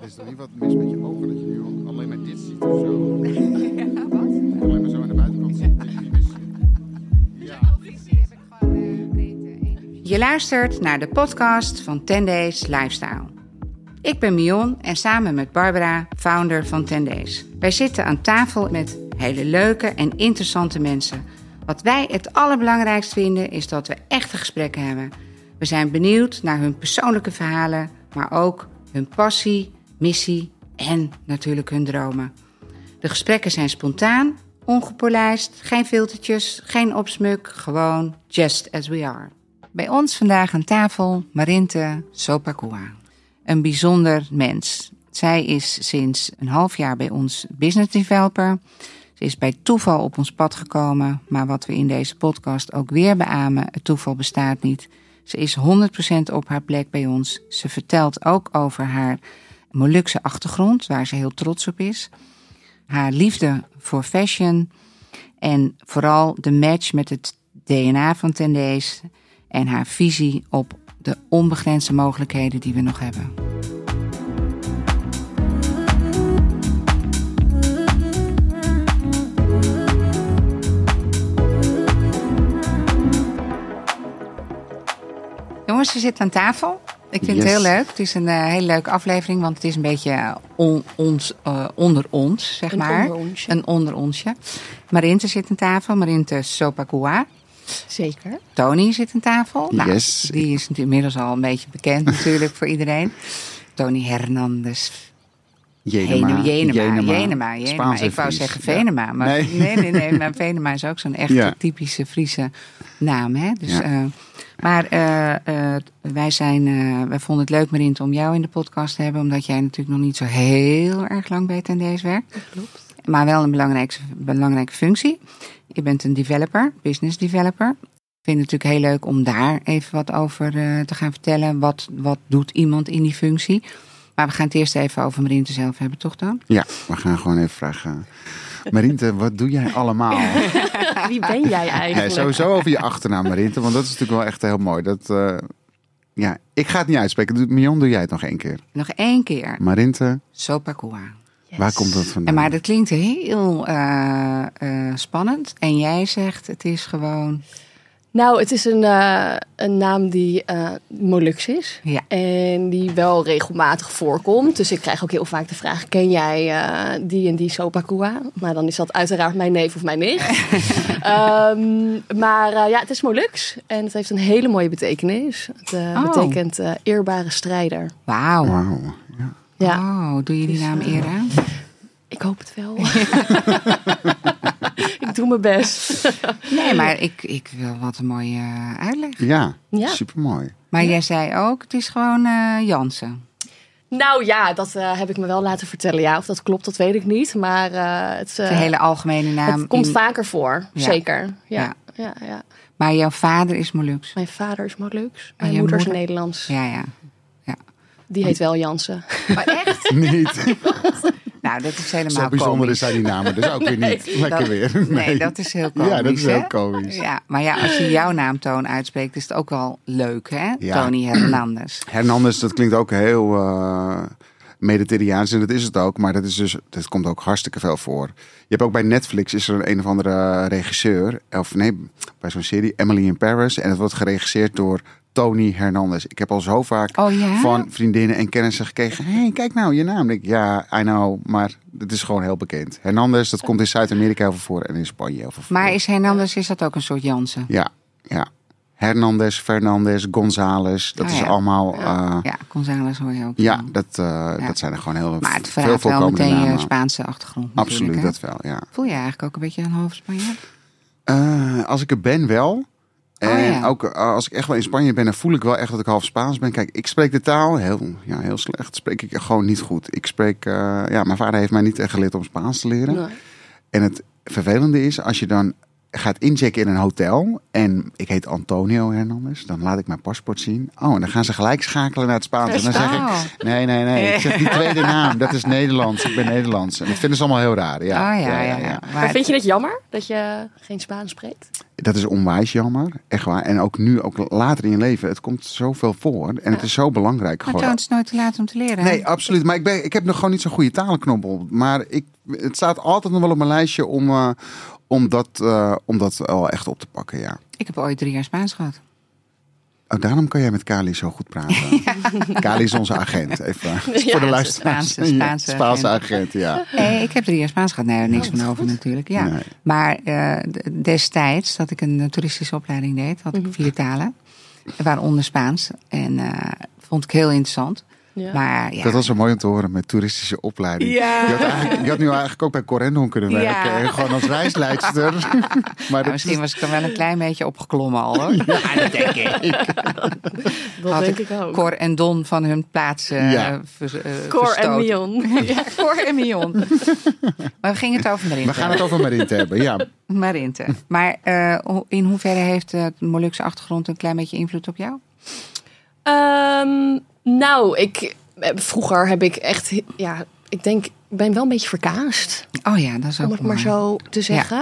Er is toch niet wat mis met je ogen dat je nu alleen maar dit ziet of zo? Alleen maar zo aan de buitenkant ziet. dat je niet mis- Ja. Je luistert naar de podcast van 10 Days Lifestyle. Ik ben Mion en samen met Barbara, founder van 10 Days. Wij zitten aan tafel met hele leuke en interessante mensen. Wat wij het allerbelangrijkst vinden is dat we echte gesprekken hebben. We zijn benieuwd naar hun persoonlijke verhalen, maar ook hun passie, missie en natuurlijk hun dromen. De gesprekken zijn spontaan, ongepolijst, geen filtertjes, geen opsmuk, gewoon just as we are. Bij ons vandaag aan tafel Marinte Sopakua. Een bijzonder mens. Zij is sinds een half jaar bij ons business developer. Ze is bij toeval op ons pad gekomen, maar wat we in deze podcast ook weer beamen, het toeval bestaat niet. Ze is 100% op haar plek bij ons. Ze vertelt ook over haar Molukse achtergrond, waar ze heel trots op is. Haar liefde voor fashion en vooral de match met het DNA van Tendees en haar visie op de onbegrensde mogelijkheden die we nog hebben. Jongens, we zitten aan tafel. Ik vind Yes. het heel leuk. Het is een eh, hele leuke aflevering, want het is een beetje on- ons, eh, onder ons, zeg Een maar. onderonsje. Een onder onsje. Marinte zit aan tafel, Marinte Sopakua. Zeker. Tony zit aan tafel. Nou, Yes. Die is inmiddels al een beetje bekend natuurlijk voor iedereen. Tony Hernandez. Jenema. Jenema, Jenema, Jenema. Ik wou zeggen Ja. Venema. Maar Nee. nee, nee, nee. Maar Venema is ook zo'n echte Ja. typische Friese naam. Hè? Dus, Ja. eh, maar eh, eh, wij, zijn, eh, wij vonden het leuk, Marint, om jou in de podcast te hebben. Omdat jij natuurlijk nog niet zo heel erg lang bij Tendees werkt. Klopt. Maar wel een belangrijke, belangrijke functie. Je bent een developer, business developer. Ik vind het natuurlijk heel leuk om daar even wat over eh, te gaan vertellen. Wat, wat doet iemand in die functie? Maar we gaan het eerst even over Marinte zelf hebben, toch dan? Ja, we gaan gewoon even vragen. Marinte, wat doe jij allemaal? Wie ben jij Nee, eigenlijk? sowieso over je achternaam, Marinte. Want dat is natuurlijk wel echt heel mooi. Dat, eh, ja, ik ga het niet uitspreken. Mion, doe jij het nog één keer. Nog één keer. Marinte, Sopakua. Yes. waar komt dat En vandaan? maar dat klinkt heel eh, eh, spannend. En jij zegt het is gewoon... Nou, het is een, eh, een naam die eh Molux is. Ja. En die wel regelmatig voorkomt. Dus ik krijg ook heel vaak de vraag: ken jij eh, die en die Sopakua? Maar dan is dat uiteraard mijn neef of mijn nicht. Ehm, maar eh, ja, het is Molux. En het heeft een hele mooie betekenis. Het Oh. betekent eh, eerbare strijder. Wauw. Wauw. Ja. Ja, Oh, doe je die naam eer aan? ik hoop het wel. ik doe mijn best. Nee, maar ik, ik wil wat een mooie eh, uitleg. Ja, Ja. supermooi. Maar jij zei ook, het is gewoon eh Jansen. Nou ja, dat eh, heb ik me wel laten vertellen. Ja, of dat klopt, dat weet ik niet. Maar eh, het, eh, De hele algemene naam. het komt in- vaker voor. Ja. Zeker. Ja, Ja. ja. Ja, Maar jouw vader is Molux. Mijn vader is Molux. En Mijn je moeder is moeder? Nederlands. Ja, ja. Die heet wel Jansen. Maar echt? Niet. Nou, dat is helemaal Zo bijzonder komisch. zijn die namen dus ook weer niet. Lekker Dat- weer. Nee, dat is heel komisch. Ja, dat is heel komisch. Ja, maar ja, als je jouw naam Toon uitspreekt, is het ook wel leuk, hè? Ja. Tony Hernandez. Hernandez, dat klinkt ook heel eh Mediterraans en dat is het ook. Maar dat, is dus, dat komt ook hartstikke veel voor. Je hebt ook bij Netflix is er een, een of andere regisseur. Of nee, bij zo'n serie Emily in Paris. En het wordt geregisseerd door Tony Hernandez. Ik heb al zo vaak Oh ja? van vriendinnen en kennissen gekregen. Hé, hey, kijk nou, je naam. Ik, ja, I know. Maar het is gewoon heel bekend. Hernandez, dat komt in Zuid-Amerika heel veel voor. En in Spanje heel veel voor. Maar is Hernandez, is dat ook een soort Jansen? Ja, ja. Hernandez, Fernandez, González. Dat Ah, is allemaal... eh, Ja, González hoor je ook. ja, dat, eh, dat zijn er gewoon heel Maar het veel wel meteen namen. Spaanse achtergrond. Absoluut, dat wel, ja. Voel je eigenlijk ook een beetje een half Spanjaard? Eh, als ik er ben, wel. En Oh, ja. ook eh, als ik echt wel in Spanje ben, dan voel ik wel echt dat ik half Spaans ben. Kijk, ik spreek de taal heel, ja, heel slecht. Spreek ik gewoon niet goed. Ik spreek, eh, ja, mijn vader heeft mij niet echt geleerd om Spaans te leren. Nee. En het vervelende is, als je dan gaat inchecken in een hotel en ik heet Antonio Hernandez, dan laat ik mijn paspoort zien. Oh, en dan gaan ze gelijk schakelen naar het Spaans. En dan zeg ik, nee, nee, nee. Ik zeg die tweede naam, dat is Nederlands. Ik ben Nederlands. En dat vinden ze allemaal heel raar. Ja, oh ja, ja, ja. Maar vind je het jammer dat je geen Spaans spreekt? Dat is onwijs jammer, echt waar. En ook nu, ook later in je leven, het komt zoveel voor. En het is zo belangrijk Maar geworden. Toon, het is nooit te laat om te leren. Nee, absoluut. Maar ik, ben, ik heb nog gewoon niet zo'n goede talenknop op. Maar ik, het staat altijd nog wel op mijn lijstje om, eh, om, dat, eh, om dat wel echt op te pakken, ja. Ik heb ooit drie jaar Spaans gehad. Oh, daarom kan jij met Kali zo goed praten. Kali is onze agent, even voor de luisteraars. Spaanse- Spaanse Ja, Spaanse agent. ja. Nee, ik heb drie jaar Spaans gehad. Nee, daar niks van over natuurlijk. Ja. Nee. Maar eh, destijds, dat ik een eh, toeristische opleiding deed, had ik vier talen. Waaronder Spaans. En eh, vond ik heel interessant. Ja. Maar ja, Dat was zo mooi om te horen met toeristische opleiding. Ja. Je, had eigenlijk- je had nu eigenlijk ook bij Corendon kunnen werken. Ja. En gewoon als reisleidster. maar dat misschien was ik dan wel een klein beetje opgeklommen al hoor. Ja, dat denk ik. Dat Had denk ik ook. Cor en Don van hun plaats eh Ja. eh, Cor en verstoten. Mion. Ja, Cor en Mion. maar we gingen het over Marinte. we gaan het over Marinte hebben, ja. Marinte. Maar eh, in hoeverre heeft de Molukse achtergrond een klein beetje invloed op jou? Ehm, nou, ik, eh, vroeger heb ik echt, ja, ik denk, ik ben wel een beetje verkaasd. Oh ja, dat is ook Om het maar zo te zeggen.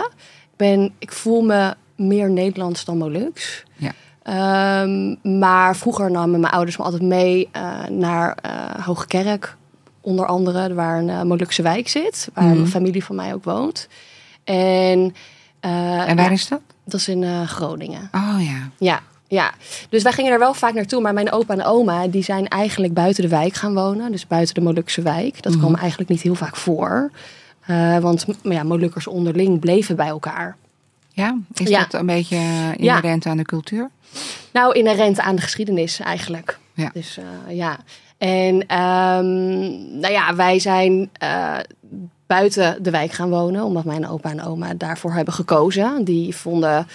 Ik, ben, ik voel me meer Nederlands dan Molux. Ja. Ehm, maar vroeger namen mijn ouders me altijd mee eh, naar eh Hoge Kerk. Onder andere, waar een Molukse wijk zit. Waar Mhm. een familie van mij ook woont. En, En waar ja, is dat? dat is in Groningen. Oh ja. Ja, ja. Dus wij gingen er wel vaak naartoe. Maar mijn opa en oma die zijn eigenlijk buiten de wijk gaan wonen. Dus buiten de Molukse wijk. Dat Mhm. kwam eigenlijk niet heel vaak voor. Eh, want ja, Molukkers onderling bleven bij elkaar. Ja, is Ja. dat een beetje inherent aan de cultuur? Nou, inherent aan de geschiedenis eigenlijk. Ja. Dus eh, ja. En ehm, nou ja, wij zijn eh, buiten de wijk gaan wonen. Omdat mijn opa en oma daarvoor hebben gekozen. Die vonden,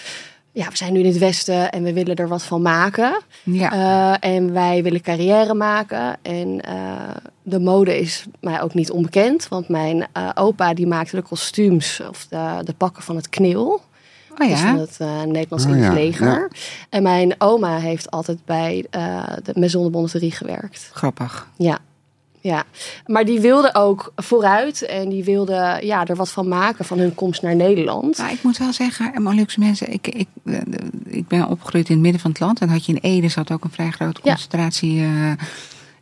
ja, we zijn nu in het Westen en we willen er wat van maken. Ja. Eh, en wij willen carrière maken. En eh, de mode is mij ook niet onbekend. Want mijn eh, opa die maakte de kostuums of de, de pakken van het knil. oh Dus ja. van het eh, Nederlands Oh, Indisch ja, leger. ja. En mijn oma heeft altijd bij eh, de Maison de Bonneterie gewerkt. Grappig. Ja. Ja, maar die wilde ook vooruit en die wilde ja, er wat van maken van hun komst naar Nederland. Nou, ik moet wel zeggen, Molukse mensen, ik, ik, eh, ik ben opgegroeid in het midden van het land. En had je in Ede zat ook een vrij grote concentratie. eh,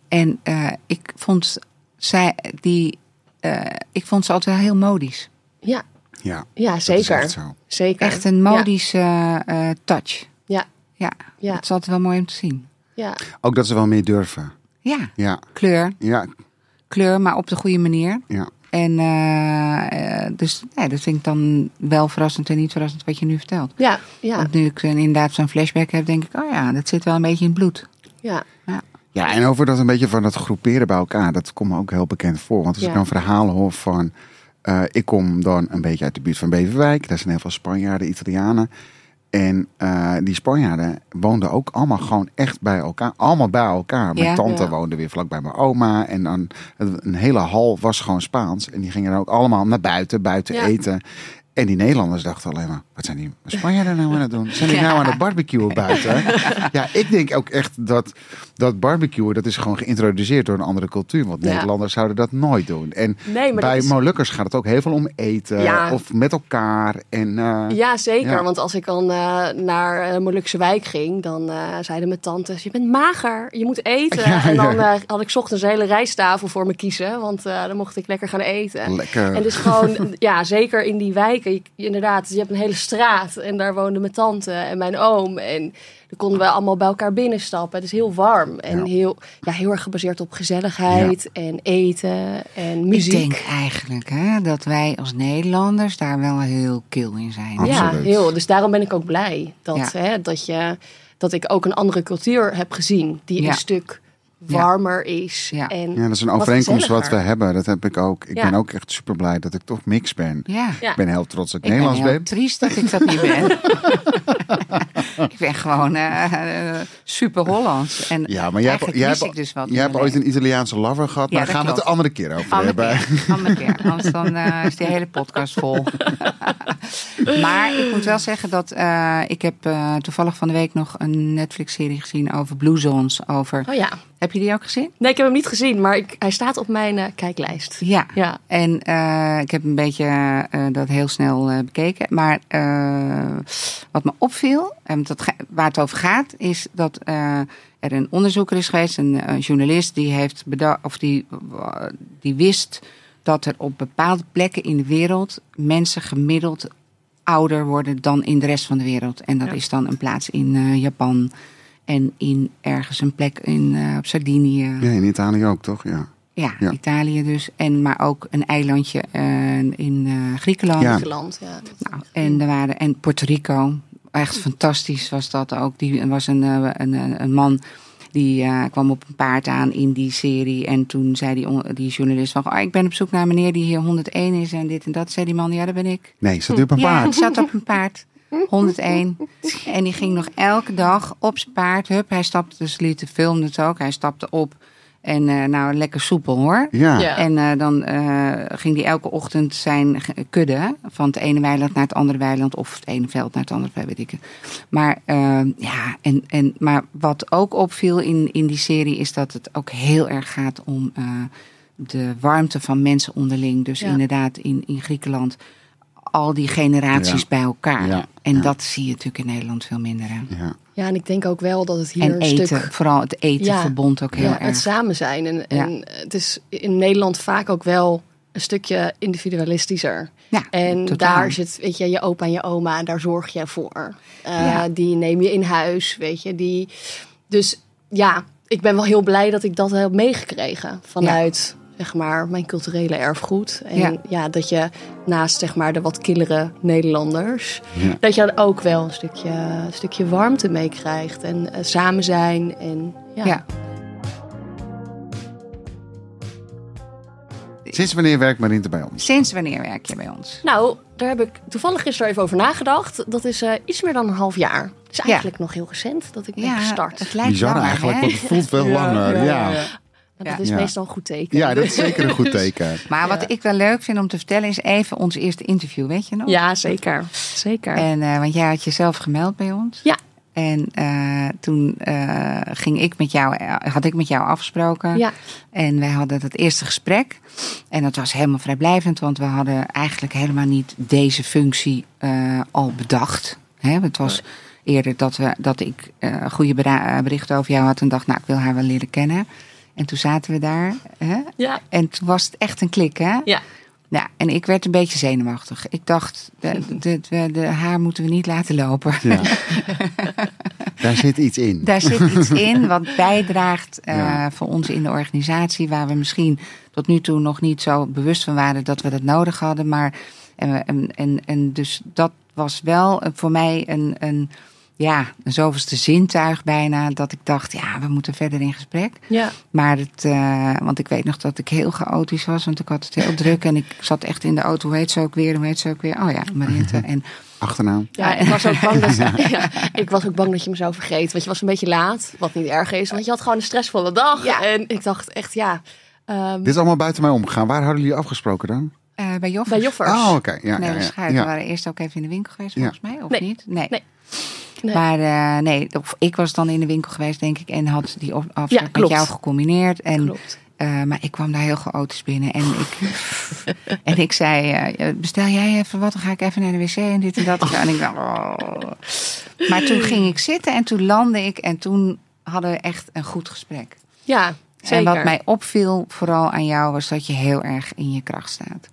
en eh, ik vond zij die, eh, ik vond ze altijd wel heel modisch. Ja, Ja, ja dat is zeker. echt zo. zeker. Echt een modische eh, eh, touch. Ja, Ja, ja, dat is altijd wel mooi om te zien. ja. Ook dat ze wel meer durven. Ja, Ja, kleur, ja, kleur, maar op de goede manier. ja. En eh, eh, dus nee, dat vind ik dan wel verrassend en niet verrassend wat je nu vertelt. ja, ja, Want nu ik een- inderdaad zo'n flashback heb, denk ik, oh ja, dat zit wel een beetje in het bloed. ja. Ja, en over dat een beetje van dat groeperen bij elkaar, dat komt me ook heel bekend voor. Want als Ja. ik dan verhalen hoor van, eh, ik kom dan een beetje uit de buurt van Beverwijk. Daar zijn heel veel Spanjaarden, Italianen. En eh, die Spanjaarden woonden ook allemaal gewoon echt bij elkaar. Allemaal bij elkaar. Mijn Ja. tante Ja. woonde weer vlak bij mijn oma. En dan een hele hal was gewoon Spaans. En die gingen dan ook allemaal naar buiten, buiten Ja. eten. En die Nederlanders dachten alleen maar, wat zijn die Spanjaarden nou aan het doen? Zijn die nou aan het barbecuen buiten? ja, ik denk ook echt dat dat barbecuen, dat is gewoon geïntroduceerd door een andere cultuur. Want Ja. Nederlanders zouden dat nooit doen. En Nee, bij is... Molukkers gaat het ook heel veel om eten Ja. of met elkaar. En, eh, Ja, zeker. Ja. Want als ik dan eh, naar uh, Molukse wijk ging, dan eh, zeiden mijn tantes: Je bent mager, je moet eten. En dan eh, had ik 's ochtends een hele rijsttafel voor me kiezen, want eh, dan mocht ik lekker gaan eten. Lekker. En dus gewoon, ja, zeker in die wijken. Je, je- inderdaad, je hebt een hele straat en daar woonden mijn tante en mijn oom. En dan konden we allemaal bij elkaar binnenstappen. Het is heel warm en Ja. heel, ja, heel erg gebaseerd op gezelligheid en eten en muziek. Ik denk eigenlijk hè, dat wij als Nederlanders daar wel heel kil in zijn. Absoluut. Ja, heel. Dus daarom ben ik ook blij dat, Ja. hè, dat, je, dat ik ook een andere cultuur heb gezien. Die Ja. een stuk warmer is. Ja. En Ja, dat is een overeenkomst wat we hebben. Dat heb ik ook. Ik Ja. ben ook echt super blij dat ik toch mix ben. Ja. Ik ben heel trots dat ik, Ik ben Nederlands heel ben. triest dat ik dat niet ben. ik ben gewoon eh, eh, super Hollands. En Ja, maar jij hebt, jij ik dus jij hebt ooit een Italiaanse lover gehad. Ja, maar daar gaan we het de andere keer over Andere hebben. keer, andere keer. Anders dan eh, is die hele podcast vol. maar ik moet wel zeggen dat eh, ik heb eh, toevallig van de week nog een Netflix-serie gezien over Blue Zones. Over... Oh ja. Heb je die ook gezien? Nee, ik heb hem niet gezien, maar ik, hij staat op mijn eh, kijklijst. Ja. Ja. En eh, ik heb een beetje eh, dat heel snel bekeken. Maar wat me opviel, en dat waar het over gaat, is dat er een onderzoeker is geweest, een, journalist, die heeft of die, die wist dat er op bepaalde plekken in de wereld mensen gemiddeld ouder worden dan in de rest van de wereld. En dat Ja. is dan een plaats in Japan en in ergens een plek in, eh, op Sardinië. Ja, in Italië ook, toch? Ja. Ja, Ja. Italië dus. En, maar ook een eilandje eh, in eh, Griekenland. Ja. Griekenland, ja. Nou, en, er waren, en Puerto Rico. Echt fantastisch was dat ook. Die was een, eh, een, een, man die eh, kwam op een paard aan in die serie. En toen zei die, die journalist van... Oh, ik ben op zoek naar een meneer die hier 101 is en dit en dat. Zei die man, ja, dat ben ik. Nee, zat u op een Ja, paard? die zat op een paard. 101. En die ging nog elke dag op zijn paard. Hup, hij stapte, dus liet de film het ook. Hij stapte op. En eh, nou, lekker soepel hoor. Ja. Ja. En eh, dan eh, ging hij elke ochtend zijn kudde van het ene weiland naar het andere weiland. Of het ene veld naar het andere veld, weet ik het. Maar, eh, ja, en, en, maar wat ook opviel in, in die serie is dat het ook heel erg gaat om eh, de warmte van mensen onderling. Dus Ja. inderdaad in, in Griekenland al die generaties Ja. bij elkaar. Ja. En Ja. dat zie je natuurlijk in Nederland veel minder. Hè? Ja. Ja, en ik denk ook wel dat het hier En een eten, stuk... vooral het eten Ja. verbond ook heel ja, erg. het samen zijn. En, en het is in Nederland vaak ook wel een stukje individualistischer. Ja, En totaal. daar zit, weet je, je opa en je oma, daar zorg je voor. Eh, Ja. Die neem je in huis, weet je. Die, dus ja, ik ben wel heel blij dat ik dat heb meegekregen vanuit, zeg maar, mijn culturele erfgoed. En Ja. ja. dat je naast, zeg maar, de wat killere Nederlanders, Ja. dat je dan ook wel een stukje, een stukje warmte meekrijgt. En eh, samen zijn en ja. Ja. Sinds wanneer werkt Marinte bij ons? Sinds wanneer werk je bij ons? Nou, daar heb ik toevallig gisteren even over nagedacht. Dat is eh, iets meer dan een half jaar. Dus eigenlijk nog heel recent dat ik ben gestart. het lijkt Bizar langer, eigenlijk, hè? want het voelt wel langer. Ja, Maar dat is Ja. meestal een goed teken. ja dat is zeker een goed teken. Maar wat ik wel leuk vind om te vertellen is even ons eerste interview, weet je nog? Ja, zeker. Zeker. En, eh, want jij had jezelf gemeld bij ons. Ja. En eh, toen eh, ging ik met jou, had ik met jou afgesproken. Ja. En wij hadden het eerste gesprek. En dat was helemaal vrijblijvend, want we hadden eigenlijk helemaal niet deze functie eh, al bedacht. Hè? Het was eerder dat, we, dat ik eh goede berichten over jou had en dacht, nou, ik wil haar wel leren kennen. En toen zaten we daar. Hè? Ja. En toen was het echt een klik, hè? Ja. Ja, en ik werd een beetje zenuwachtig. Ik dacht, de, de, de, de haar moeten we niet laten lopen. Ja. Daar zit iets in. Daar zit iets in wat bijdraagt eh, Ja. voor ons in de organisatie, waar we misschien tot nu toe nog niet zo bewust van waren dat we dat nodig hadden. Maar en, en, en dus dat was wel eh, voor mij een, een, ja, een zoveelste zintuig bijna, dat ik dacht, ja, we moeten verder in gesprek. Ja. Maar het, eh, want ik weet nog dat ik heel chaotisch was, want ik had het heel druk en ik zat echt in de auto. Hoe heet ze ook weer? Hoe heet ze ook weer? Oh ja, Marinte. En Achternaam. Ja, ik was ook bang dat, ja, ik was ook bang dat je me zou vergeten. Want je was een beetje laat, wat niet erg is. Want je had gewoon een stressvolle dag. Ja. En ik dacht echt, ja... ehm, Dit is allemaal buiten mij omgegaan. Waar hadden jullie afgesproken dan? eh, bij Joffers. bij Joffers. Oh, oké. Ja, nee, ja. We waren eerst ook even in de winkel geweest, Ja. volgens mij, of Nee. niet? Nee. Nee. Nee. Maar eh, nee, of ik was dan in de winkel geweest, denk ik, en had die afspraak met jou gecombineerd. En, Klopt. eh, maar ik kwam daar heel chaotisch binnen en ik, en ik zei, eh, bestel jij even wat, dan ga ik even naar de wc en dit en dat. En ik dacht, oh. Maar toen ging ik zitten en toen landde ik en toen hadden we echt een goed gesprek. Ja, zeker. En wat mij opviel, vooral aan jou, was dat je heel erg in je kracht staat.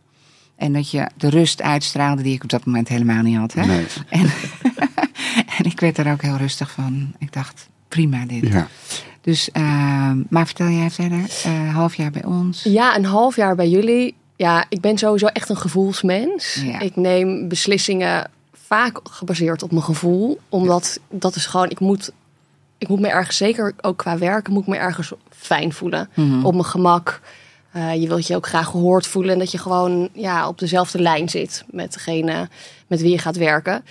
En dat je de rust uitstraalde die ik op dat moment helemaal niet had. Hè? Nee. En, en ik werd er ook heel rustig van. Ik dacht, prima dit. Ja. Dus, eh, maar vertel jij verder, eh half jaar bij ons. Ja, een half jaar bij jullie. Ja, ik ben sowieso echt een gevoelsmens. Ja. Ik neem beslissingen vaak gebaseerd op mijn gevoel. Omdat dat is gewoon, ik moet ik moet me ergens, zeker ook qua werken, moet ik me ergens fijn voelen. Mhm. Op mijn gemak. Eh, je wilt je ook graag gehoord voelen en dat je gewoon ja, op dezelfde lijn zit met degene met wie je gaat werken.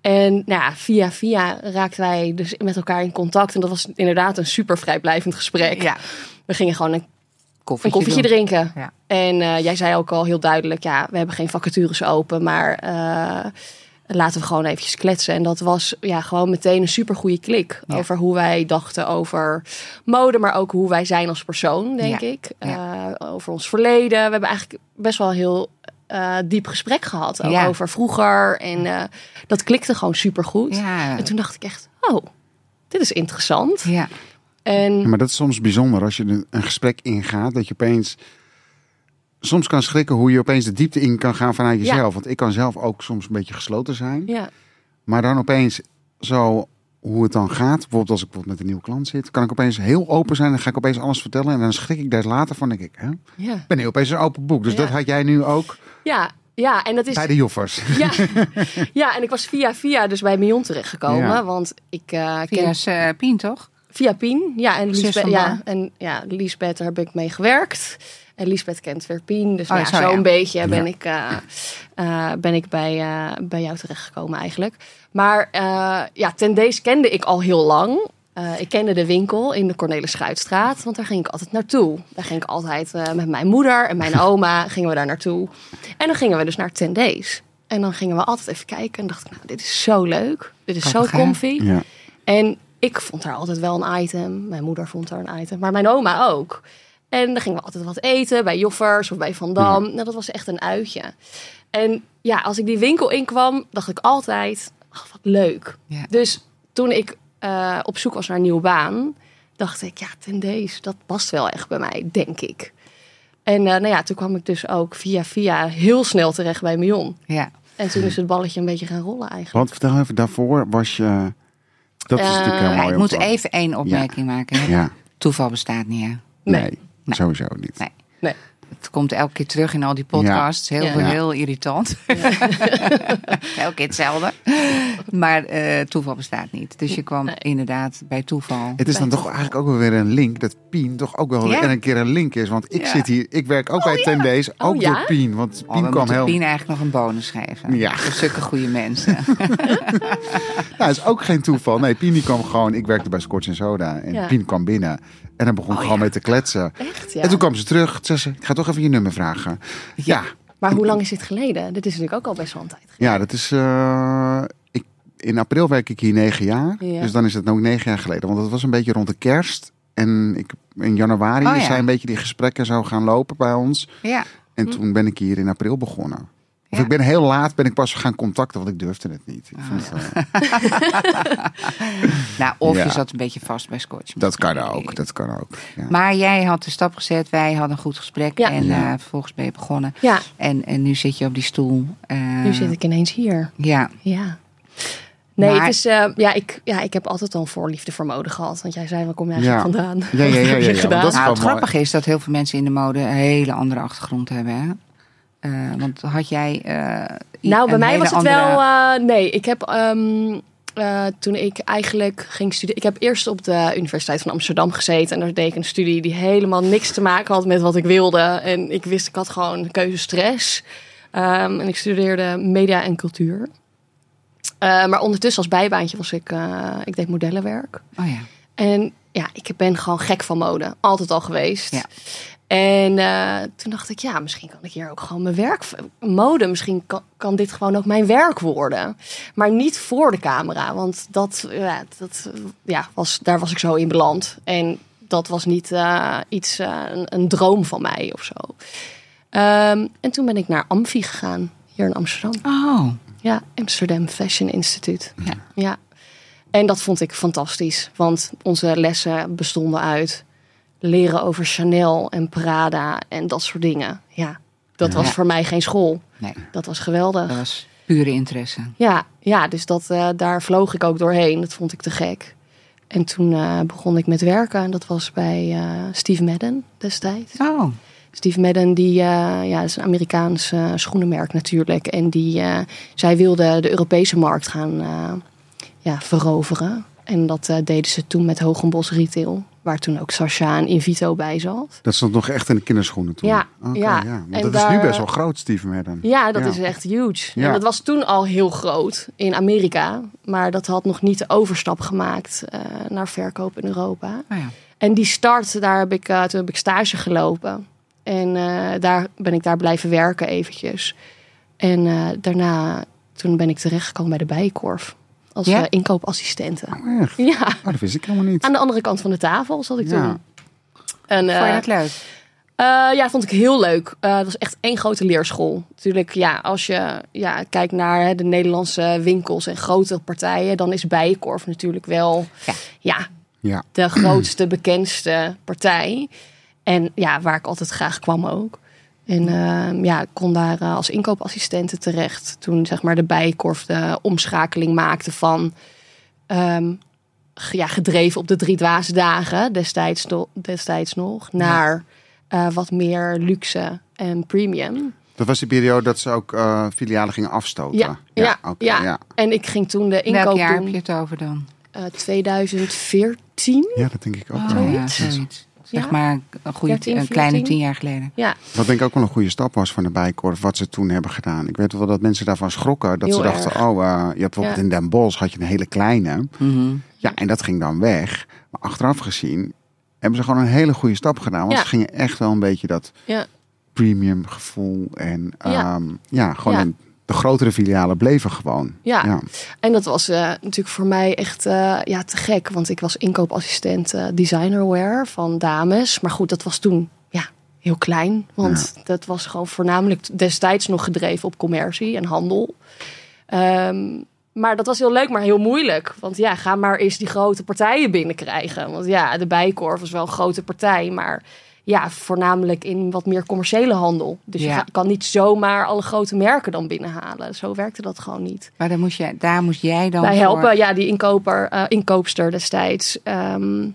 En nou ja, via via raakten wij dus met elkaar in contact. En dat was inderdaad een super vrijblijvend gesprek. Ja, We gingen gewoon een, koffietje, een koffietje doen. drinken. Ja. En eh, jij zei ook al heel duidelijk, ja, we hebben geen vacatures open, maar eh, laten we gewoon eventjes kletsen. En dat was ja, gewoon meteen een super goede klik Ja. over hoe wij dachten over mode, maar ook hoe wij zijn als persoon, denk Ja. ik. Eh, over ons verleden. We hebben eigenlijk best wel een heel eh, diep gesprek gehad ook over vroeger. En eh, dat klikte gewoon super goed. Ja. En toen dacht ik echt, oh, dit is interessant. Ja. En maar dat is soms bijzonder als je een- een gesprek ingaat, dat je opeens soms kan schrikken hoe je opeens de diepte in kan gaan vanuit Ja. jezelf. Want ik kan zelf ook soms een beetje gesloten zijn. ja, Maar dan opeens zo hoe het dan gaat. Bijvoorbeeld als ik bijvoorbeeld met een nieuwe klant zit, kan ik opeens heel open zijn. Dan ga ik opeens alles vertellen. En dan schrik ik daar later van. denk ik, hè? ja, ik ben heel opeens een open boek. Dus Ja. dat had jij nu ook ja, ja, en dat is bij de joffers. Ja. ja, en ik was via via dus bij Mion terechtgekomen. Ja. Want ik eh Via ken uh, Pien, toch? via Pien. Ja, en Lisbeth, van ja, en ja, Lisbeth, daar heb ik mee gewerkt. En Lisbeth kent weer Pien. Dus Oh, nou ja, zo, zo'n ja. beetje ben Ja. ik, eh, eh, ben ik bij, eh, bij jou terechtgekomen eigenlijk. Maar eh, ja, ten deze kende ik al heel lang. Eh, ik kende de winkel in de Cornelis Schuitstraat, want daar ging ik altijd naartoe. Daar ging ik altijd eh, met mijn moeder en mijn oma gingen we daar naartoe. En dan gingen we dus naar Ten Days. En dan gingen we altijd even kijken en dacht ik, nou, dit is zo leuk. Dit is zo comfy. Ja. En ik vond daar altijd wel een item. Mijn moeder vond daar een item. Maar mijn oma ook. En dan gingen we altijd wat eten bij Joffers of bij Van Dam. Nou, dat was echt een uitje. En ja, als ik die winkel inkwam, dacht ik altijd, ach, wat leuk. Ja. Dus toen ik eh, op zoek was naar een nieuwe baan, dacht ik, ja, ten deze, dat past wel echt bij mij, denk ik. En eh, nou ja, toen kwam ik dus ook via via heel snel terecht bij Mion. Ja. En toen is het balletje een beetje gaan rollen eigenlijk. Want vertel even, daarvoor was je... Dat is Eh, natuurlijk heel ja, mooi. ik moet even één opmerking maken. hè. Ja, Toeval bestaat niet, hè? nee, Nee. Sowieso niet. Nee. Nee. Het komt elke keer terug in al die podcasts. Heel, Ja. heel irritant. elke keer hetzelfde. Maar eh, toeval bestaat niet. Dus je kwam Nee. inderdaad bij toeval. Het is dan toch eigenlijk ook wel weer een link dat Pien toch ook wel Ja. weer een keer een link is. Want ik Ja. zit hier, ik werk ook bij Ten Days, ook Oh, ja? door Pien. Want Oh, Pien we kwam heel... Pien eigenlijk nog een bonus geven. Ja. Voor zulke goede mensen. Nou, het is ook geen toeval. Nee, Pien die kwam gewoon, ik werkte bij Scotch en Soda. En Ja. Pien kwam binnen. En dan begon ik Oh, gewoon ja. mee te kletsen. Echt, ja. En toen kwam ze terug. Zei ze, ik ga toch even je nummer vragen. Ja, Maar hoe lang is dit geleden? Dit is natuurlijk ook al best wel een tijd geleden. ja dat is... eh, ik, in april werk ik hier negen jaar. Ja. Dus dan is het ook negen jaar geleden. Want dat was een beetje rond de kerst. En ik, in januari Oh, zijn een beetje die gesprekken zo gaan lopen bij ons. ja. En Hm. toen ben ik hier in april begonnen. Of Ja. ik ben heel laat ben ik pas gaan contacten, want ik durfde het niet. Ik Ah, vond het, eh, Nou, of Ja. je zat een beetje vast bij Scotch. dat kan ook, dat kan ook. Ja. Maar jij had de stap gezet. Wij hadden een goed gesprek. Ja. En Ja. eh, vervolgens ben je begonnen. Ja, En, en nu zit je op die stoel. Eh, nu zit ik ineens hier. Ja, Ja. Nee, Maar- het is, eh, ja, ik, ja, ik heb altijd al een voorliefde voor mode gehad. Want jij zei, waar kom je eigenlijk Ja. vandaan? Ja, ja, ja, Wat ja, dat is nou, het grappige is dat heel veel mensen in de mode een hele andere achtergrond hebben. Hè? Eh, want had jij. eh, Nou, bij mij was het andere- wel. eh, nee, ik heb. ehm, eh, toen ik eigenlijk ging studeren. Ik heb eerst op de Universiteit van Amsterdam gezeten. En daar deed ik een studie die helemaal niks te maken had met wat ik wilde. En ik wist, ik had gewoon keuzestress. Ehm, en ik studeerde media en cultuur. Maar ondertussen als bijbaantje was ik. ik deed modellenwerk. Oh ja. En ja, ik ben gewoon gek van mode. Altijd al geweest. Ja. En eh, toen dacht ik, ja, misschien kan ik hier ook gewoon mijn werk... Mode, misschien kan, kan dit gewoon ook mijn werk worden. Maar niet voor de camera. Want dat, ja, dat, ja, was, daar was ik zo in beland. En dat was niet eh, iets, eh, een, een droom van mij of zo. Ehm, en toen ben ik naar Amfi gegaan, hier in Amsterdam. Oh, Ja, Amsterdam Fashion Institute. Ja. ja. En dat vond ik fantastisch. Want onze lessen bestonden uit leren over Chanel en Prada en dat soort dingen. Ja, dat was Ja. voor mij geen school. nee. Dat was geweldig. Dat was pure interesse. Ja, ja dus dat, eh, daar vloog ik ook doorheen. Dat vond ik te gek. En toen eh, begon ik met werken. En dat was bij eh, Steve Madden destijds. Oh, Steve Madden, die, ja, dat is een Amerikaans schoenenmerk natuurlijk. En die, zij wilde de Europese markt gaan ja, veroveren. En dat deden ze toen met Hogenbos Retail. Waar toen ook Sasha en Invito bij zat. Dat stond nog echt in de kinderschoenen toen. Ja, ja. ja. Want En dat is nu best wel groot, Steven Madden. Ja, dat Ja. is echt huge. Ja. En dat was toen al heel groot in Amerika. Maar dat had nog niet de overstap gemaakt eh, naar verkoop in Europa. Oh ja. En die start, daar heb ik, eh, toen heb ik stage gelopen. En eh, daar ben ik daar blijven werken eventjes. En eh, daarna, toen ben ik terechtgekomen bij de Bijenkorf. Als Ja? eh, inkoopassistente. Oh, echt? Ja, Oh, dat wist ik helemaal niet. aan de andere kant van de tafel zat ik Ja. toen. En, Vond je eh, dat leuk? eh, ja, vond ik heel leuk. Het was echt één grote leerschool. Natuurlijk, ja, als je ja, kijkt naar hè, de Nederlandse winkels en grote partijen, dan is Bijenkorf natuurlijk wel Ja. ja. Ja. de grootste, bekendste partij. En ja, waar ik altijd graag kwam ook. En eh, ja, ik kon daar eh, als inkoopassistente terecht. Toen zeg maar de Bijenkorf de omschakeling maakte van... ehm, ja, gedreven op de drie dwaze dagen destijds, destijds nog... naar eh, wat meer luxe en premium. Dat was die periode dat ze ook eh, filialen gingen afstoten. Ja, ja, ja. ja. En ik ging toen de Welk inkoop jaar doen. heb je het over dan? eh, 2014. Ja, dat denk ik ook Oh, wel. Ja. Zeg Ja. maar een, goede, 13, een kleine 14. tien jaar geleden. Ja, Wat denk ik ook wel een goede stap was van de Bijkorf, wat ze toen hebben gedaan. Ik weet wel dat mensen daarvan schrokken. Dat Heel ze dachten, erg. oh, eh, je hebt bijvoorbeeld Ja. in Den Bosch had je een hele kleine. Mhm. Ja, en dat ging dan weg. Maar achteraf gezien hebben ze gewoon een hele goede stap gedaan. Want Ja. ze gingen echt wel een beetje dat ja. premium gevoel. En Ja. ja, ja gewoon Ja. een- de grotere filialen bleven gewoon. Ja. ja. En dat was eh, natuurlijk voor mij echt eh, ja, te gek. Want ik was inkoopassistent eh, designerwear van dames. Maar goed, dat was toen ja, heel klein. Want dat was gewoon voornamelijk destijds nog gedreven op commercie en handel. Ehm, maar dat was heel leuk, maar heel moeilijk. Want ja, ga maar eens die grote partijen binnenkrijgen. Want ja, de Bijenkorf was wel een grote partij. Maar ja, voornamelijk in wat meer commerciële handel. Dus je Ja. kan niet zomaar alle grote merken dan binnenhalen. Zo werkte dat gewoon niet. Maar dan moest je, daar moest jij dan voor- helpen, ja, die inkoper, eh, inkoopster destijds. ehm,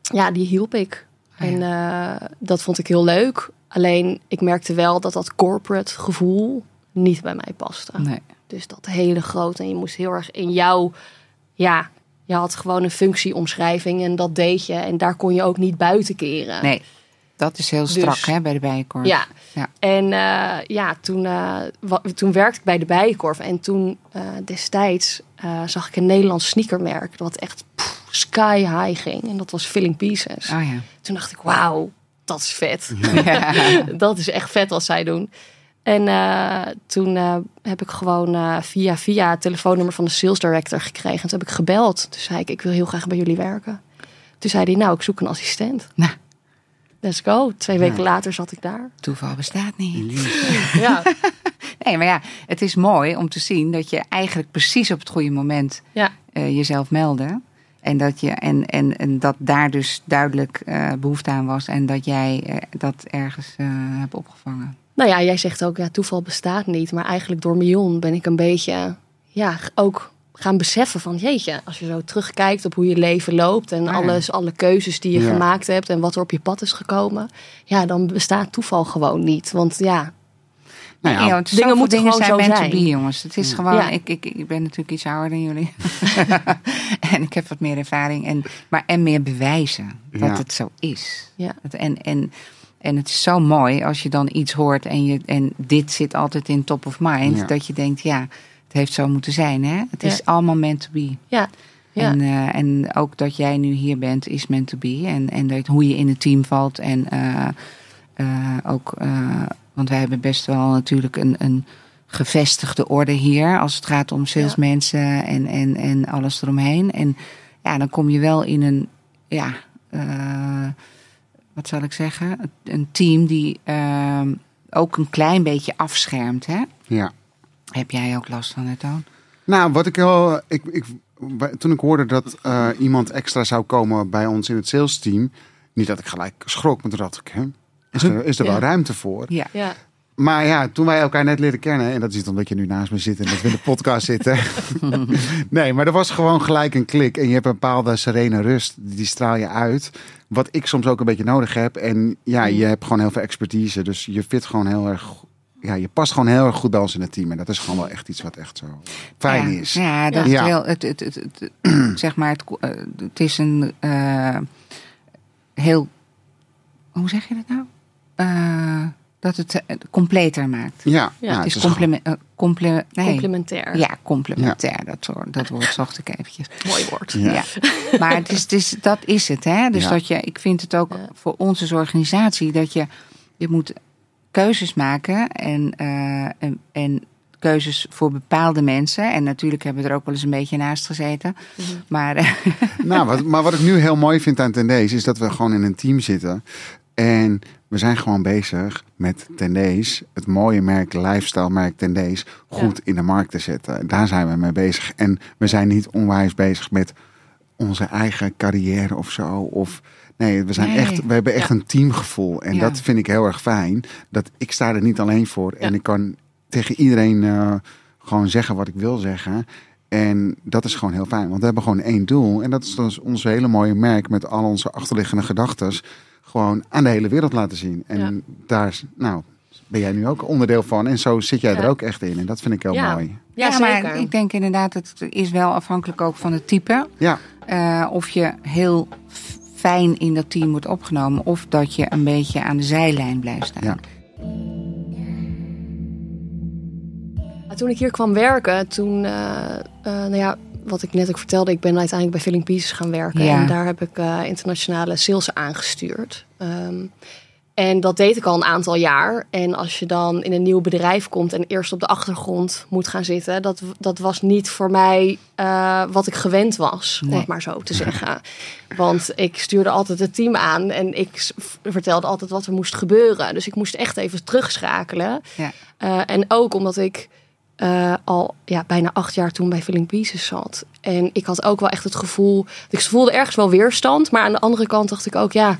ja, die hielp ik. Ah. En eh, dat vond ik heel leuk. Alleen ik merkte wel dat dat corporate gevoel niet bij mij paste. Nee. Dus dat hele grote. En je moest heel erg in jouw. Ja, je had gewoon een functieomschrijving en dat deed je. En daar kon je ook niet buiten keren. nee, dat is heel strak Dus- hè, bij de Bijenkorf. Ja. Ja. En eh, ja, toen, eh, toen werkte ik bij de Bijenkorf. En toen eh, destijds zag ik een Nederlands sneakermerk. Dat echt pff, sky high ging. En dat was Filling Pieces. Oh ja. Toen dacht ik, wauw, dat is vet. dat is echt vet wat zij doen. En toen heb ik gewoon via via het telefoonnummer van de sales director gekregen. En toen heb ik gebeld. Toen zei ik, ik wil heel graag bij jullie werken. Toen zei hij, nou, ik zoek een assistent. Nou. Let's go. Twee weken later zat ik daar. Toeval bestaat niet. Ja, Nee, maar ja, het is mooi om te zien dat je eigenlijk precies op het goede moment ja. eh, jezelf meldde. En dat, je, en, en, en dat daar dus duidelijk eh, behoefte aan was. En dat jij eh, dat ergens eh, hebt opgevangen. Nou ja, jij zegt ook, ja, toeval bestaat niet. Maar eigenlijk door Mion ben ik een beetje, ja, ook gaan beseffen van, jeetje, als je zo terugkijkt op hoe je leven loopt en ja. alles, alle keuzes die je Ja. gemaakt hebt en wat er op je pad is gekomen, ja, dan bestaat toeval gewoon niet. Want ja, Nou ja, want dingen moeten dingen gewoon zijn zo meant zijn. to be, jongens. Het is gewoon, Ja. ik, ik, ik ben natuurlijk iets ouder dan jullie. en ik heb wat meer ervaring. En, maar, en meer bewijzen dat Ja. het zo is. Ja. Het- En, en, en het is zo mooi als je dan iets hoort en, je, en dit zit altijd in top of mind. Ja. Dat je denkt, ja, heeft zo moeten zijn. Hè? Het is allemaal meant to be. ja, ja, En, eh, en ook dat jij nu hier bent is meant to be. En, en dat, hoe je in het team valt. En eh, eh, ook, eh, want wij hebben best wel natuurlijk een, een gevestigde orde hier. Als het gaat om salesmensen en, en, en alles eromheen. En ja, dan kom je wel in een, ja, eh, wat zal ik zeggen? Een team die eh, ook een klein beetje afschermt. Hè? ja. Heb jij ook last van het dan? Nou, wat ik heel. Ik, ik, toen ik hoorde dat eh, iemand extra zou komen bij ons in het sales team. Niet dat ik gelijk schrok, maar toen dacht ik, hè, is er, is er wel ruimte voor? Ja. ja, Maar ja, toen wij elkaar net leren kennen, en dat is niet omdat je nu naast me zit en dat we in de podcast zitten. nee, maar er was gewoon gelijk een klik. En je hebt een bepaalde serene rust, die straal je uit. Wat ik soms ook een beetje nodig heb. En ja, je hebt gewoon heel veel expertise. Dus je fit gewoon heel erg ja, je past gewoon heel erg goed bij ons in het team. En dat is gewoon wel echt iets wat echt zo fijn ja, is. Ja, dat Ja. Is heel, het, het, het, het- zeg maar, het, eh, het is een eh, heel, hoe zeg je dat nou? Eh, dat het completer maakt. Ja, Ja, nou, het is compliment, eh, comple- nee. Complementair. Ja, complementair. Dat, woord- dat woord zocht ik eventjes. Mooi woord. Ja. Ja. Maar het is, het is, dat is het. Hè? Dus Ja. dat je, ik vind het ook Ja. voor ons als organisatie dat je, je moet keuzes maken en, eh, en, en keuzes voor bepaalde mensen. En natuurlijk hebben we er ook wel eens een beetje naast gezeten. Mhm. Maar eh, Nou, wat, maar wat ik nu heel mooi vind aan Tendees is dat we gewoon in een team zitten. En we zijn gewoon bezig met Tendees, het mooie merk, lifestyle merk Tendees, goed in de markt te zetten. Daar zijn we mee bezig. En we zijn niet onwijs bezig met onze eigen carrière of zo. Of, nee, we, zijn Nee. echt, we hebben echt Ja. een teamgevoel. En Ja. dat vind ik heel erg fijn. Dat ik sta er niet alleen voor. En Ja. ik kan tegen iedereen eh, gewoon zeggen wat ik wil zeggen. En dat is gewoon heel fijn. Want we hebben gewoon één doel. En dat is dus ons hele mooie merk met al onze achterliggende gedachten. Gewoon aan de hele wereld laten zien. En Ja. daar is- nou, ben jij nu ook onderdeel van. En zo zit jij er ook echt in. En dat vind ik heel Ja. mooi. Ja, ja, zeker. maar ik denk inderdaad, het is wel afhankelijk ook van het type. Ja, Eh, of je heel fijn in dat team wordt opgenomen. Of dat je een beetje aan de zijlijn blijft staan. Ja. Toen ik hier kwam werken, toen, eh, eh, nou ja, wat ik net ook vertelde, ik ben uiteindelijk bij Filling Pieces gaan werken. Ja. En daar heb ik eh, internationale sales aangestuurd. Ehm, en dat deed ik al een aantal jaar. En als je dan in een nieuw bedrijf komt en eerst op de achtergrond moet gaan zitten, dat, dat was niet voor mij eh, wat ik gewend was, om Nee. het maar zo te zeggen. Want ik stuurde altijd het team aan en ik vertelde altijd wat er moest gebeuren. Dus ik moest echt even terugschakelen. Ja. Eh, en ook omdat ik eh, al ja, bijna acht jaar toen bij Filling Pieces zat. En ik had ook wel echt het gevoel... Ik voelde ergens wel weerstand. Maar aan de andere kant dacht ik ook... ja,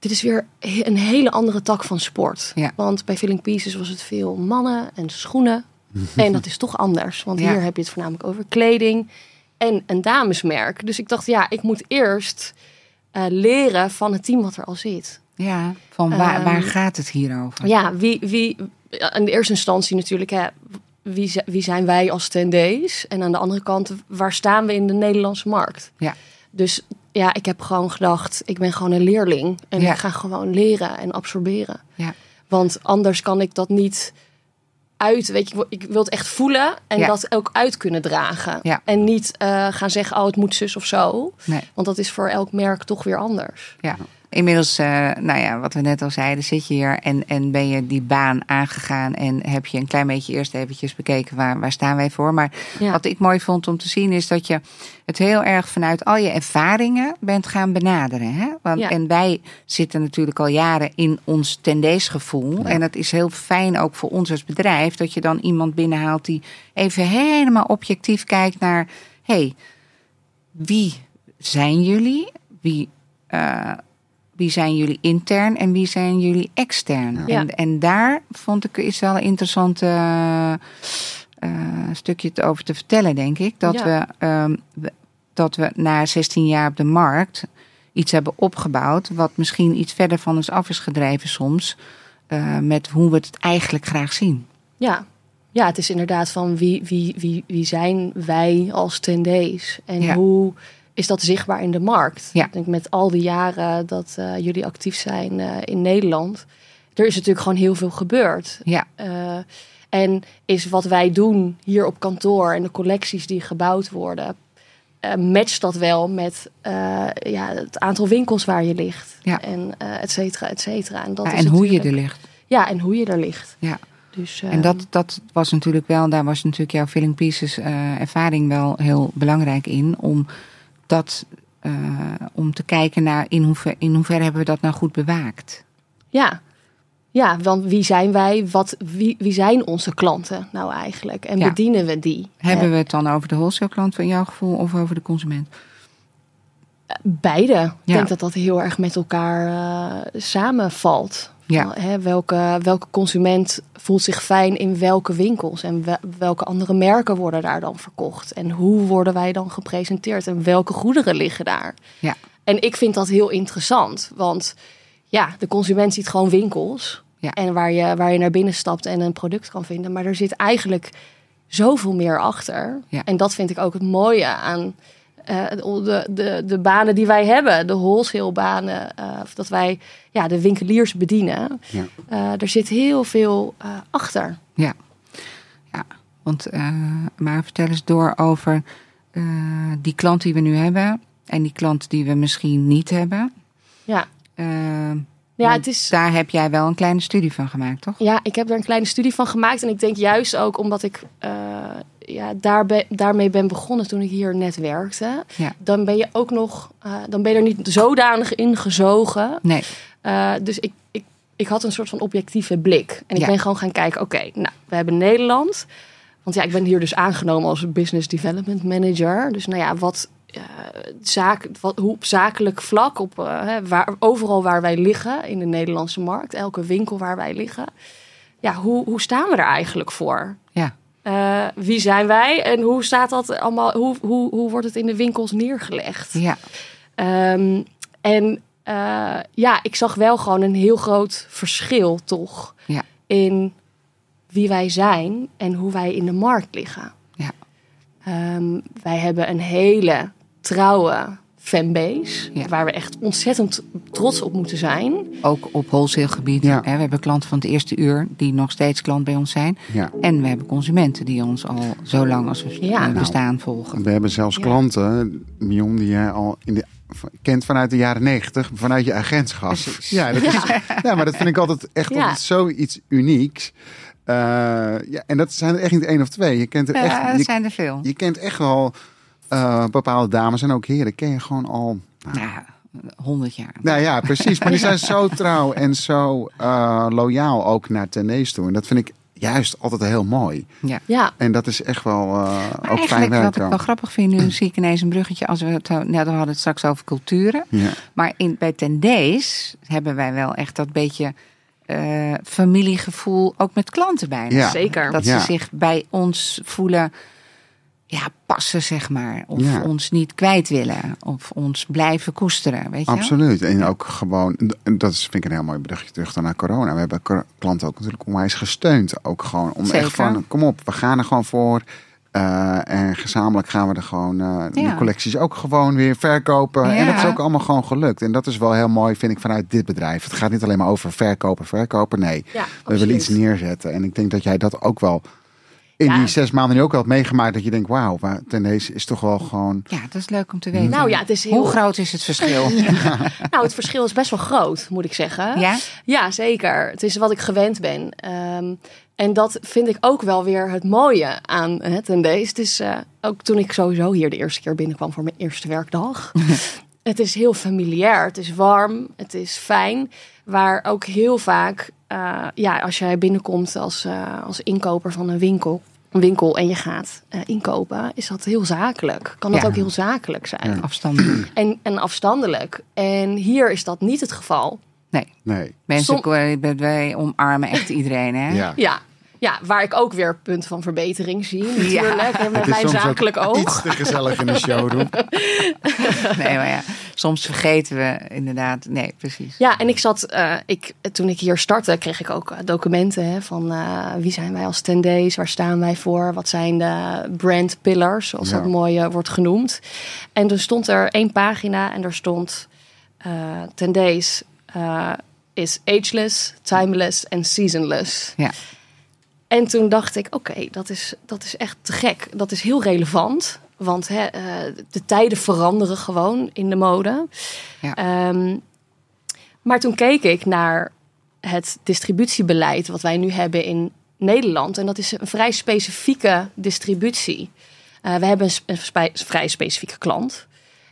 dit is weer een hele andere tak van sport. Ja. Want bij Filling Pieces was het veel mannen en schoenen. en dat is toch anders. Want Ja. hier heb je het voornamelijk over kleding. En een damesmerk. Dus ik dacht, ja, ik moet eerst eh, leren van het team wat er al zit. Ja, van waar, Ehm, waar gaat het hier over? Ja, wie, wie, in de eerste instantie natuurlijk, hè, wie, wie zijn wij als tendees? En aan de andere kant, waar staan we in de Nederlandse markt? Ja. Dus ja, ik heb gewoon gedacht, ik ben gewoon een leerling. En Ja. ik ga gewoon leren en absorberen. Ja. Want anders kan ik dat niet uit, weet je, ik wil het echt voelen en Ja. dat ook uit kunnen dragen. Ja. En niet eh, gaan zeggen, oh, het moet zus of zo. Nee. Want dat is voor elk merk toch weer anders. Ja. Inmiddels, eh, nou ja, wat we net al zeiden, zit je hier en, en ben je die baan aangegaan en heb je een klein beetje eerst eventjes bekeken waar, waar staan wij voor. Maar Ja. wat ik mooi vond om te zien is dat je het heel erg vanuit al je ervaringen bent gaan benaderen. Hè? Want, Ja. En wij zitten natuurlijk al jaren in ons tendeesgevoel. En het is heel fijn ook voor ons als bedrijf dat je dan iemand binnenhaalt die even helemaal objectief kijkt naar, hey, wie zijn jullie? Wie, eh, wie zijn jullie intern en wie zijn jullie extern? Ja. En, en daar vond ik is wel een interessante eh, eh, stukje te- over te vertellen, denk ik. Dat, Ja. we, ehm, we- dat we na 16 jaar op de markt iets hebben opgebouwd, wat misschien iets verder van ons af is gedreven soms. eh, met hoe we het eigenlijk graag zien. Ja. ja, het is inderdaad van wie, wie, wie, wie zijn wij als tendees? En Ja. hoe is dat zichtbaar in de markt? Ja. Ik denk met al die jaren dat eh, jullie actief zijn eh, in Nederland... er is natuurlijk gewoon heel veel gebeurd. Ja, Eh, en is wat wij doen hier op kantoor en de collecties die gebouwd worden... matcht dat wel met ja, het aantal winkels waar je ligt. Ja. En et cetera, et cetera. En, dat Ja, is en hoe je er ligt. Ja, en hoe je er ligt. Ja. Dus, En eh, dat, dat was natuurlijk wel, daar was natuurlijk jouw Filling Pieces ervaring wel heel belangrijk in. Om dat, eh, om te kijken naar in hoever, in hoeverre hebben we dat nou goed bewaakt. Ja. Ja, want wie zijn wij? Wat, wie, wie zijn onze klanten nou eigenlijk? En Ja. bedienen we die? Hebben we het dan over de wholesale klant van jouw gevoel of over de consument? beide. Ik denk dat dat heel erg met elkaar eh, samenvalt. Ja. Hè, welke, welke consument voelt zich fijn in welke winkels? En we- welke andere merken worden daar dan verkocht? En hoe worden wij dan gepresenteerd? En welke goederen liggen daar? Ja. En ik vind dat heel interessant. Want ja, de consument ziet gewoon winkels. Ja. En waar je, waar je naar binnen stapt en een product kan vinden. Maar er zit eigenlijk zoveel meer achter. Ja. En dat vind ik ook het mooie aan eh, de, de, de banen die wij hebben. De wholesale banen. eh, of dat wij ja, de winkeliers bedienen. Ja. Eh, er zit heel veel achter. Ja. ja. Want, maar vertel eens door over die klant die we nu hebben. En die klant die we misschien niet hebben. Ja, ja het is... Daar heb jij wel een kleine studie van gemaakt, toch? Ja, ik heb er een kleine studie van gemaakt. En ik denk juist ook omdat ik ja, daar be- daarmee ben begonnen toen ik hier net werkte. Ja. Dan ben je ook nog, eh, dan ben je er niet zodanig in gezogen. Nee. Eh, dus ik, ik, ik had een soort van objectieve blik. En ik Ja. ben gewoon gaan kijken, oké, nou, we hebben Nederland. Want ja, ik ben hier dus aangenomen als Business Development Manager. Dus nou ja, wat, zaak, wat hoe op zakelijk vlak, op, hè, waar, overal waar wij liggen in de Nederlandse markt, elke winkel waar wij liggen. Ja, hoe, hoe staan we er eigenlijk voor? Eh, wie zijn wij en hoe staat dat allemaal? Hoe, hoe, hoe wordt het in de winkels neergelegd? Ja. Ehm, en eh, ja, ik zag wel gewoon een heel groot verschil toch Ja. in wie wij zijn en hoe wij in de markt liggen. Ja. Ehm, wij hebben een hele trouwe fanbase, Ja. waar we echt ontzettend trots op moeten zijn. Ook op wholesale gebied. Ja. Hè, We hebben klanten van het eerste uur die nog steeds klant bij ons zijn. Ja. En we hebben consumenten die ons al zo lang als we Ja. bestaan volgen. We hebben zelfs Ja. klanten, Mion, die jij al in de, kent vanuit de jaren negentig, vanuit je agentschap. Ja, dat is, ja, maar dat vind ik altijd echt Ja. altijd zoiets unieks. Eh, ja, en dat zijn er echt niet één of twee. Je kent er Ja, echt, dat je, zijn er veel. je kent echt wel eh, bepaalde dames en ook heren. Ken je gewoon al. Ja, honderd jaar. Nou ja, precies. Maar die zijn zo trouw en zo eh, loyaal ook naar Tenees toe. En dat vind ik juist altijd heel mooi. Ja. Ja, En dat is echt wel eh, Maar ook fijn eigenlijk werk. wat ik wel grappig vind, nu zie ik ineens een bruggetje. Als we het, nou, we hadden het straks over culturen. Ja. Maar in, bij Tendees hebben wij wel echt dat beetje eh, familiegevoel, ook met klanten bijna. Ja. zeker. Dat Ja. ze zich bij ons voelen, ja, passen zeg maar. Of Ja. ons niet kwijt willen. Of ons blijven koesteren, weet je wel? Absoluut. En ook gewoon, en dat is, vind ik een heel mooi bruggetje terug dan naar corona. We hebben klanten ook natuurlijk onwijs gesteund. Ook gewoon om Zeker. echt van, kom op, we gaan er gewoon voor. Eh, en gezamenlijk gaan we er gewoon eh Ja. collecties ook gewoon weer verkopen. En dat is ook allemaal gewoon gelukt. En dat is wel heel mooi, vind ik, vanuit dit bedrijf. Het gaat niet alleen maar over verkopen, verkopen. Nee, Ja, we willen iets neerzetten. En ik denk dat jij dat ook wel in Ja. die zes maanden nu ook wel hebt meegemaakt. Dat je denkt, wauw, maar ten deze is toch wel gewoon... Ja, dat is leuk om te weten. Nou ja, het is heel- Hoe groot is het verschil? nou, het verschil is best wel groot, moet ik zeggen. Ja? Ja, zeker. Het is wat ik gewend ben. Ehm, en dat vind ik ook wel weer het mooie aan het en deze. Het is eh, ook toen ik sowieso hier de eerste keer binnenkwam voor mijn eerste werkdag. het is heel familiair. Het is warm. Het is fijn. Waar ook heel vaak, eh, ja, als jij binnenkomt als, eh, als inkoper van een winkel. Een winkel en je gaat eh, inkopen, is dat heel zakelijk. Kan dat Ja. ook heel zakelijk zijn. Afstandelijk. En, en afstandelijk. En hier is dat niet het geval. Nee, Nee. mensen, Som- wij- wij omarmen echt iedereen, hè? Ja. Ja. Ja, waar ik ook weer punten van verbetering zie. Natuurlijk, hè, met mijn soms ook zakelijk iets te gezellig in de showroom. Nee, maar ja, soms vergeten we inderdaad. Nee, precies. Ja, en ik zat, eh, ik, toen ik hier startte, kreeg ik ook eh, documenten hè, van eh, wie zijn wij als Tendees, waar staan wij voor, wat zijn de brand pillars, zoals Ja. dat mooi wordt genoemd. En er stond er één pagina en er stond eh Tendees eh, is ageless, timeless en seasonless. Ja. En toen dacht ik, oké, dat, is, dat is echt te gek. Dat is heel relevant. Want hè, eh, de tijden veranderen gewoon in de mode. Ja. Ehm, maar toen keek ik naar het distributiebeleid wat wij nu hebben in Nederland. En dat is een vrij specifieke distributie. Eh, we hebben een, een vrij specifieke klant.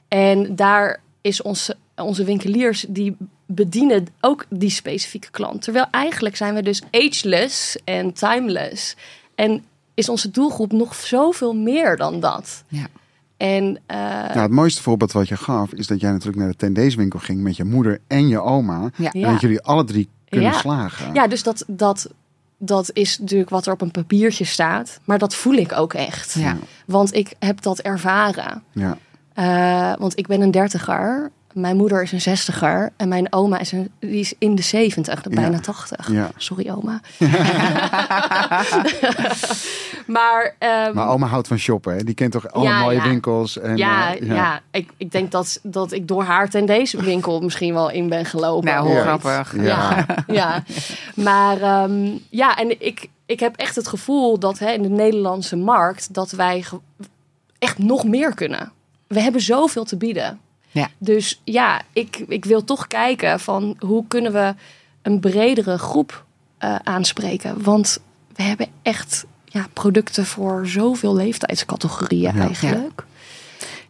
En daar is onze, onze winkeliers die bedienen ook die specifieke klant. Terwijl eigenlijk zijn we dus ageless en timeless. En is onze doelgroep nog zoveel meer dan dat. Ja. En eh, Nou, het mooiste voorbeeld wat je gaf, is dat jij natuurlijk naar de tendeeswinkel ging met je moeder en je oma. Ja. En Ja. dat jullie alle drie kunnen Ja. slagen. Ja, dus dat, dat, dat is natuurlijk wat er op een papiertje staat. Maar dat voel ik ook echt. Ja. Want ik heb dat ervaren. Ja. Eh, want ik ben een dertiger. Mijn moeder is een zestiger en mijn oma is, een, die is in de zeventig, bijna Ja. tachtig. Ja. Sorry oma. maar, ehm, Maar oma houdt van shoppen, hè? Die kent toch alle Ja, mooie ja. winkels. En, ja, eh, ja. ik, ik denk dat, dat ik door haar ten deze winkel misschien wel in ben gelopen. Nou, hoe grappig. Ja. Ja, ja. maar ehm, ja, en ik, ik heb echt het gevoel dat hè, in de Nederlandse markt dat wij echt nog meer kunnen. We hebben zoveel te bieden. Ja. Dus ja, ik, ik wil toch kijken van hoe kunnen we een bredere groep eh, aanspreken. Want we hebben echt ja, producten voor zoveel leeftijdscategorieën Ja. eigenlijk.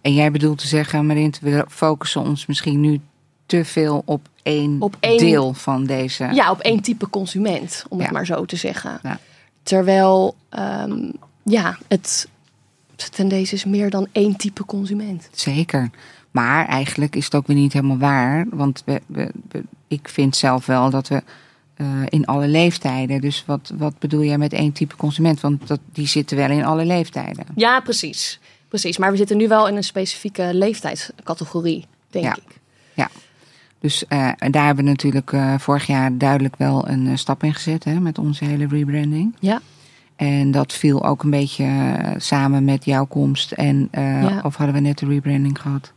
En jij bedoelt te zeggen, Marint, we focussen ons misschien nu te veel op één, Op één- deel van deze. Ja, op één type consument, om het maar zo te zeggen. Ja. Terwijl, ehm, ja, het ten deze is meer dan één type consument. Zeker. Maar eigenlijk is het ook weer niet helemaal waar. Want we, we, we- ik vind zelf wel dat we eh, in alle leeftijden. Dus wat, wat bedoel jij met één type consument? Want dat, die zitten wel in alle leeftijden. Ja, precies. Precies, maar we zitten nu wel in een specifieke leeftijdscategorie, denk Ja. ik. Dus eh, daar hebben we natuurlijk eh, vorig jaar duidelijk wel een stap in gezet hè, met onze hele rebranding. Ja. En dat viel ook een beetje samen met jouw komst. En, Ja. Of hadden we net de rebranding gehad?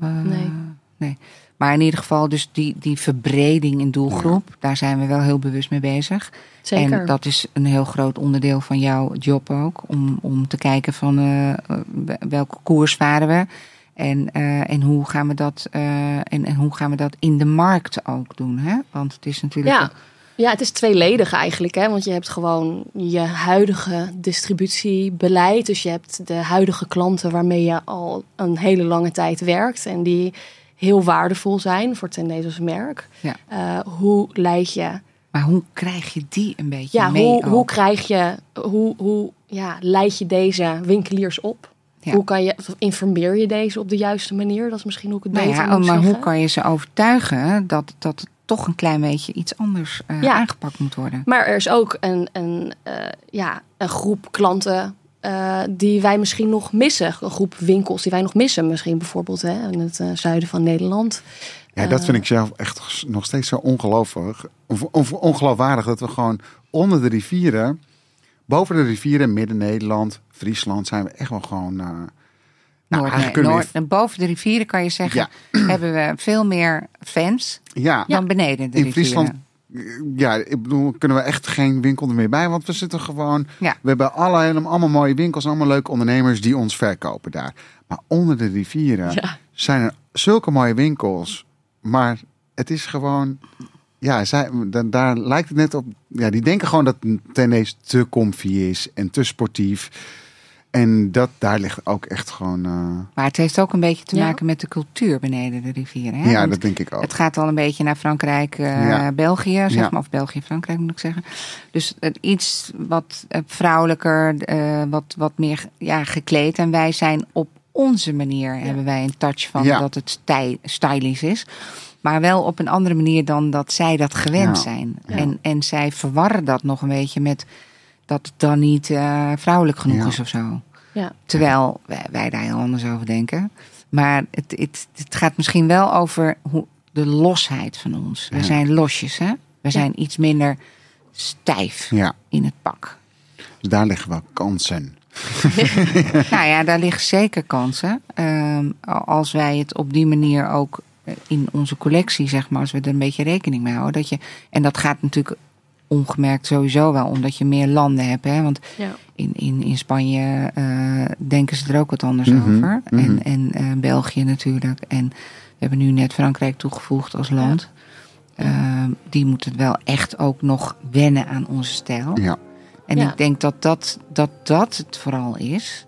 Eh, Nee. nee. Maar in ieder geval, dus die, die verbreding in doelgroep, daar zijn we wel heel bewust mee bezig. Zeker. En dat is een heel groot onderdeel van jouw job ook. Om, om te kijken van eh, welke koers varen we. En, eh, en, hoe gaan we dat, en, en hoe gaan we dat in de markt ook doen. Hè? Want het is natuurlijk. Ja. Ja, het is tweeledig eigenlijk. Hè? Want je hebt gewoon je huidige distributiebeleid. Dus je hebt de huidige klanten waarmee je al een hele lange tijd werkt. En die heel waardevol zijn voor Ten als merk. Ja. Eh, hoe leid je Maar hoe krijg je die een beetje Ja, mee? hoe, hoe ook? krijg je, hoe, hoe ja, leid je deze winkeliers op? Ja. Hoe kan je, informeer je deze op de juiste manier? Dat is misschien ik het Nou beter ja, maar zeggen. hoe kan je ze overtuigen dat, dat het toch een klein beetje iets anders eh, Ja. aangepakt moet worden? Maar er is ook een, een, eh, ja, een groep klanten eh, die wij misschien nog missen. Een groep winkels die wij nog missen. Misschien bijvoorbeeld hè, in het zuiden van Nederland. Ja, dat vind ik zelf echt nog steeds zo ongelooflijk. Of, of ongeloofwaardig dat we gewoon onder de rivieren, boven de rivieren, Midden-Nederland, Friesland, zijn we echt wel gewoon. Eh, nou, Noord, eigenlijk kunnen we Noord- en boven de rivieren kan je zeggen, hebben we veel meer fans ja, dan beneden de in rivieren. Friesland. Ja, ik bedoel, kunnen we echt geen winkel er meer bij, want we zitten gewoon. Ja. We hebben alle, helemaal, allemaal mooie winkels, en allemaal leuke ondernemers die ons verkopen daar. Maar onder de rivieren Ja. zijn er zulke mooie winkels, maar het is gewoon. Ja, zij, da- daar lijkt het net op. Ja, die denken gewoon dat tennis te comfy is en te sportief. En dat, daar ligt ook echt gewoon. eh, Maar het heeft ook een beetje te Ja. maken met de cultuur beneden de rivieren. Hè? ja, Want dat denk ik ook. Het gaat al een beetje naar Frankrijk, eh, Ja. België, zeg Ja. maar. Of België, Frankrijk moet ik zeggen. Dus het iets wat eh, vrouwelijker, eh, wat, wat meer ja, gekleed. En wij zijn op onze manier, hebben wij een touch van Ja. dat het stylish is. Maar wel op een andere manier dan dat zij dat gewend Ja. zijn. Ja. En, en zij verwarren dat nog een beetje met dat het dan niet eh, vrouwelijk genoeg Ja. is of zo. Ja. Terwijl wij, wij daar heel anders over denken. Maar het, het, het gaat misschien wel over hoe, de losheid van ons. We zijn losjes, hè? We zijn iets minder stijf Ja, in het pak. dus daar liggen wel kansen. nou ja, daar liggen zeker kansen. Ehm, als wij het op die manier ook eh, in onze collectie, zeg maar, als we er een beetje rekening mee houden. Dat je, en dat gaat natuurlijk ongemerkt sowieso wel, omdat je meer landen hebt. Hè? Want Ja. in, in, in Spanje eh, denken ze er ook wat anders Mhm, over. mhm. En, en eh, België natuurlijk. En we hebben nu net Frankrijk toegevoegd als land. Ehm, die moeten wel echt ook nog wennen aan onze stijl. Ja, En Ja. ik denk dat dat, dat dat het vooral is.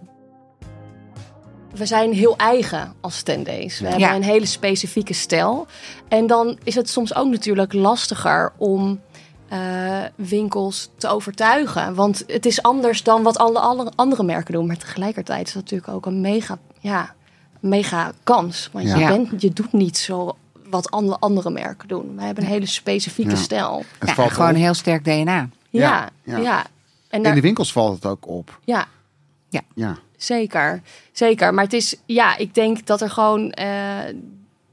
We zijn heel eigen als Tendays. We hebben Ja. een hele specifieke stijl. En dan is het soms ook natuurlijk lastiger om eh, winkels te overtuigen. Want het is anders dan wat alle, alle andere merken doen. Maar tegelijkertijd is dat natuurlijk ook een mega, ja, mega kans. Want Ja. je, Ja. bent, je doet niet zo wat andere, andere merken doen. Wij hebben een hele specifieke Ja. stijl. het Ja, valt gewoon op. een heel sterk DNA. Ja, Ja, ja. ja. En In de winkels valt het ook op. ja, Ja, Zeker, zeker. Maar het is, ja, ik denk dat er gewoon, eh,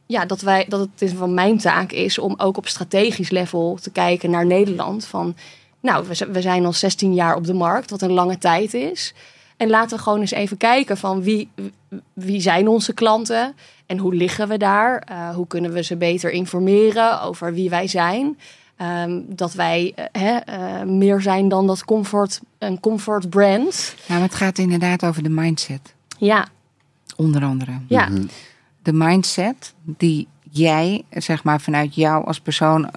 ja, dat, wij, dat het van mijn taak is om ook op strategisch level te kijken naar Nederland. Van, nou, we, we zijn al 16 jaar op de markt, wat een lange tijd is. En laten we gewoon eens even kijken van wie, wie zijn onze klanten en hoe liggen we daar? Uh, hoe kunnen we ze beter informeren over wie wij zijn? Um, dat wij uh, hè, uh, meer zijn dan dat comfort, een comfort brand. Nou, het gaat inderdaad over de mindset. Ja. Onder andere. Ja. Mm -hmm. De mindset die jij, zeg maar, vanuit jou als persoon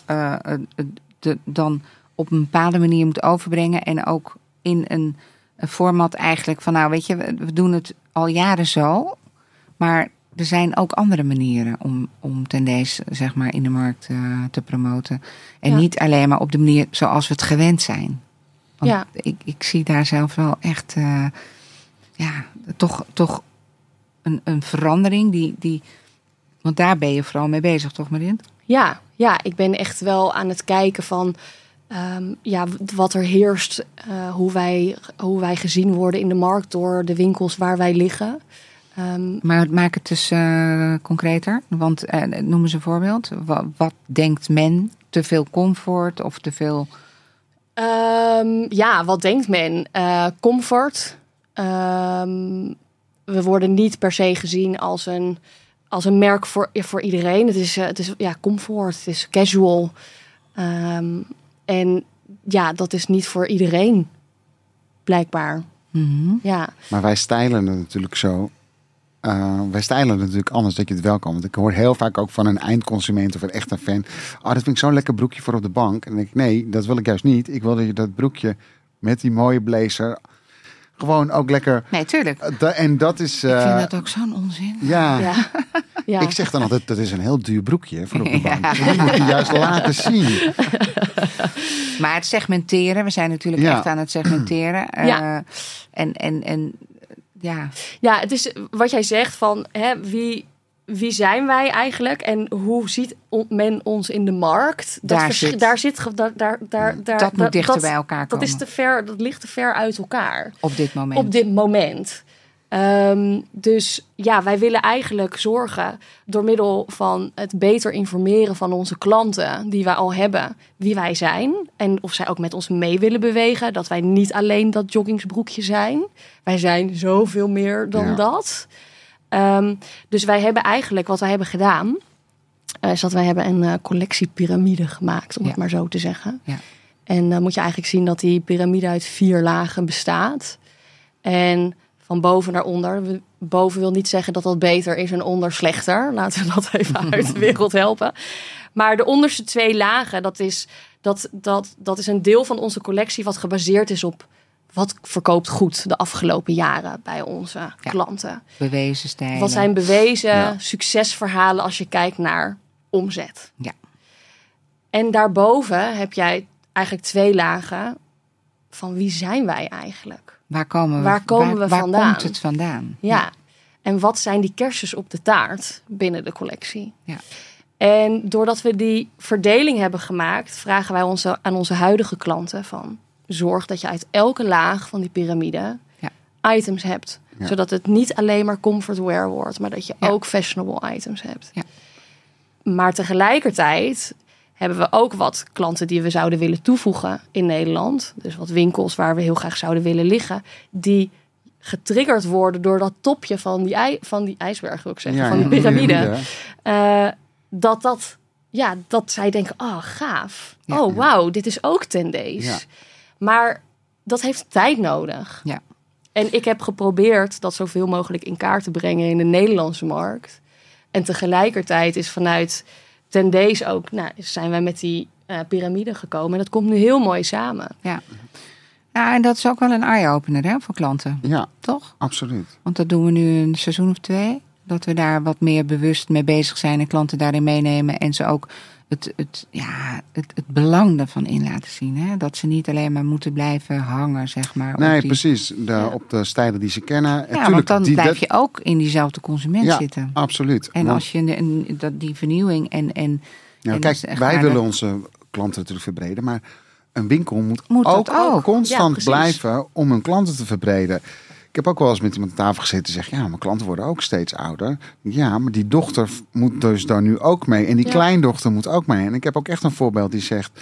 de, dan op een bepaalde manier moet overbrengen. En ook in een, een format eigenlijk van, nou weet je, we doen het al jaren zo. Maar er zijn ook andere manieren om, om Tendees zeg maar, in de markt uh, te promoten. En ja. niet alleen maar op de manier zoals we het gewend zijn. Want ja. ik, ik zie daar zelf wel echt uh, ja, toch, toch een, een verandering. Die, die, want daar ben je vooral mee bezig, toch Marin? Ja, ja, ik ben echt wel aan het kijken van um, ja, wat er heerst. Uh, hoe, wij, hoe wij gezien worden in de markt door de winkels waar wij liggen. Um, maar maak het dus uh, concreter. Want uh, noem eens een voorbeeld. Wat, wat, denkt men? Te veel comfort of te veel. Um, ja, wat denkt men? Comfort. We worden niet per se gezien als een, als een merk voor, voor iedereen. Het is, het is ja, comfort, het is casual. en ja, dat is niet voor iedereen, blijkbaar. Mm -hmm. Ja. Maar wij stijlen het natuurlijk zo uh, wij stijlen het natuurlijk anders dat je het wel kan. Want ik hoor heel vaak ook van een eindconsument of een echte fan. Oh, dat vind ik zo'n lekker broekje voor op de bank. En dan denk ik, nee, dat wil ik juist niet. Ik wil dat je dat broekje met die mooie blazer gewoon ook lekker... Nee, tuurlijk. Uh, en dat is... Uh, ik vind dat ook zo'n onzin. Ja. Ja. ja. Ik zeg dan altijd, dat is een heel duur broekje voor op de bank. Ja. Dat moet je juist laten zien. Maar het segmenteren, we zijn natuurlijk Ja. echt aan het segmenteren. Ja. Uh, en, en, en ja, Ja, het is wat jij zegt van hè, wie, wie zijn wij eigenlijk en hoe ziet men ons in de markt? Dat Daar zit- daar zit daar, daar, daar, daar, dat moet dichter dat- bij elkaar Dat komen is te ver, dat ligt te ver uit elkaar op dit moment. op dit moment. Ehm, dus ja, wij willen eigenlijk zorgen door middel van het beter informeren van onze klanten die wij al hebben, wie wij zijn. En of zij ook met ons mee willen bewegen. Dat wij niet alleen dat joggingsbroekje zijn. Wij zijn zoveel meer dan Ja. dat. Ehm, dus wij hebben eigenlijk wat wij hebben gedaan. eh, is dat wij hebben een eh, collectiepyramide gemaakt, om Ja. het maar zo te zeggen. Ja. En dan moet je eigenlijk zien dat die piramide uit vier lagen bestaat. En van boven naar onder. Boven wil niet zeggen dat dat beter is en onder slechter. Laten we dat even uit de wereld helpen. Maar de onderste twee lagen, dat is, dat, dat, dat is een deel van onze collectie wat gebaseerd is op wat verkoopt goed de afgelopen jaren bij onze klanten. Bewezen stijlen. Wat zijn bewezen Ja. succesverhalen als je kijkt naar omzet? Ja. En daarboven heb jij eigenlijk twee lagen van wie zijn wij eigenlijk? Waar komen we, Waar komen we waar vandaan? komt het vandaan? Ja. En wat zijn die kerstjes op de taart binnen de collectie? Ja. En doordat we die verdeling hebben gemaakt, vragen wij onze, aan onze huidige klanten van zorg dat je uit elke laag van die piramide Ja. items hebt. Ja. Zodat het niet alleen maar comfortwear wordt, maar dat je Ja. ook fashionable items hebt. Ja. Maar tegelijkertijd hebben we ook wat klanten die we zouden willen toevoegen in Nederland. Dus wat winkels waar we heel graag zouden willen liggen. Die getriggerd worden door dat topje van die, van die ijsberg, wil ik zeggen. Ja, van die piramide. Eh, dat dat, ja, dat zij denken, oh gaaf. Ja. oh wauw, dit is ook ten. Ja. Maar dat heeft tijd nodig. Ja. En ik heb geprobeerd dat zoveel mogelijk in kaart te brengen in de Nederlandse markt. En tegelijkertijd is vanuit ten days ook, nou, zijn wij met die eh, piramide gekomen. En dat komt nu heel mooi samen. Ja. ja, en dat is ook wel een eye-opener hè, voor klanten, ja, toch? absoluut. Want dat doen we nu een seizoen of twee. Dat we daar wat meer bewust mee bezig zijn en klanten daarin meenemen. En ze ook het, het, ja, het, het belang ervan in laten zien. Hè? Dat ze niet alleen maar moeten blijven hangen, zeg maar. op Nee, die- precies. De, Op de stijlen die ze kennen. En Ja, tuurlijk, want dan die- blijf je ook in diezelfde consument Ja, zitten. absoluut. En Want- als je een, een- dat, die vernieuwing en. en, Nou, en kijk, zeg wij willen dat- onze klanten natuurlijk verbreden, maar een winkel moet, ook, constant blijven om hun klanten te verbreden. Ik heb ook wel eens met iemand aan tafel gezeten die zegt... ja, mijn klanten worden ook steeds ouder. Ja, maar die dochter moet dus daar nu ook mee. En die Ja. kleindochter moet ook mee. En ik heb ook echt een voorbeeld die zegt...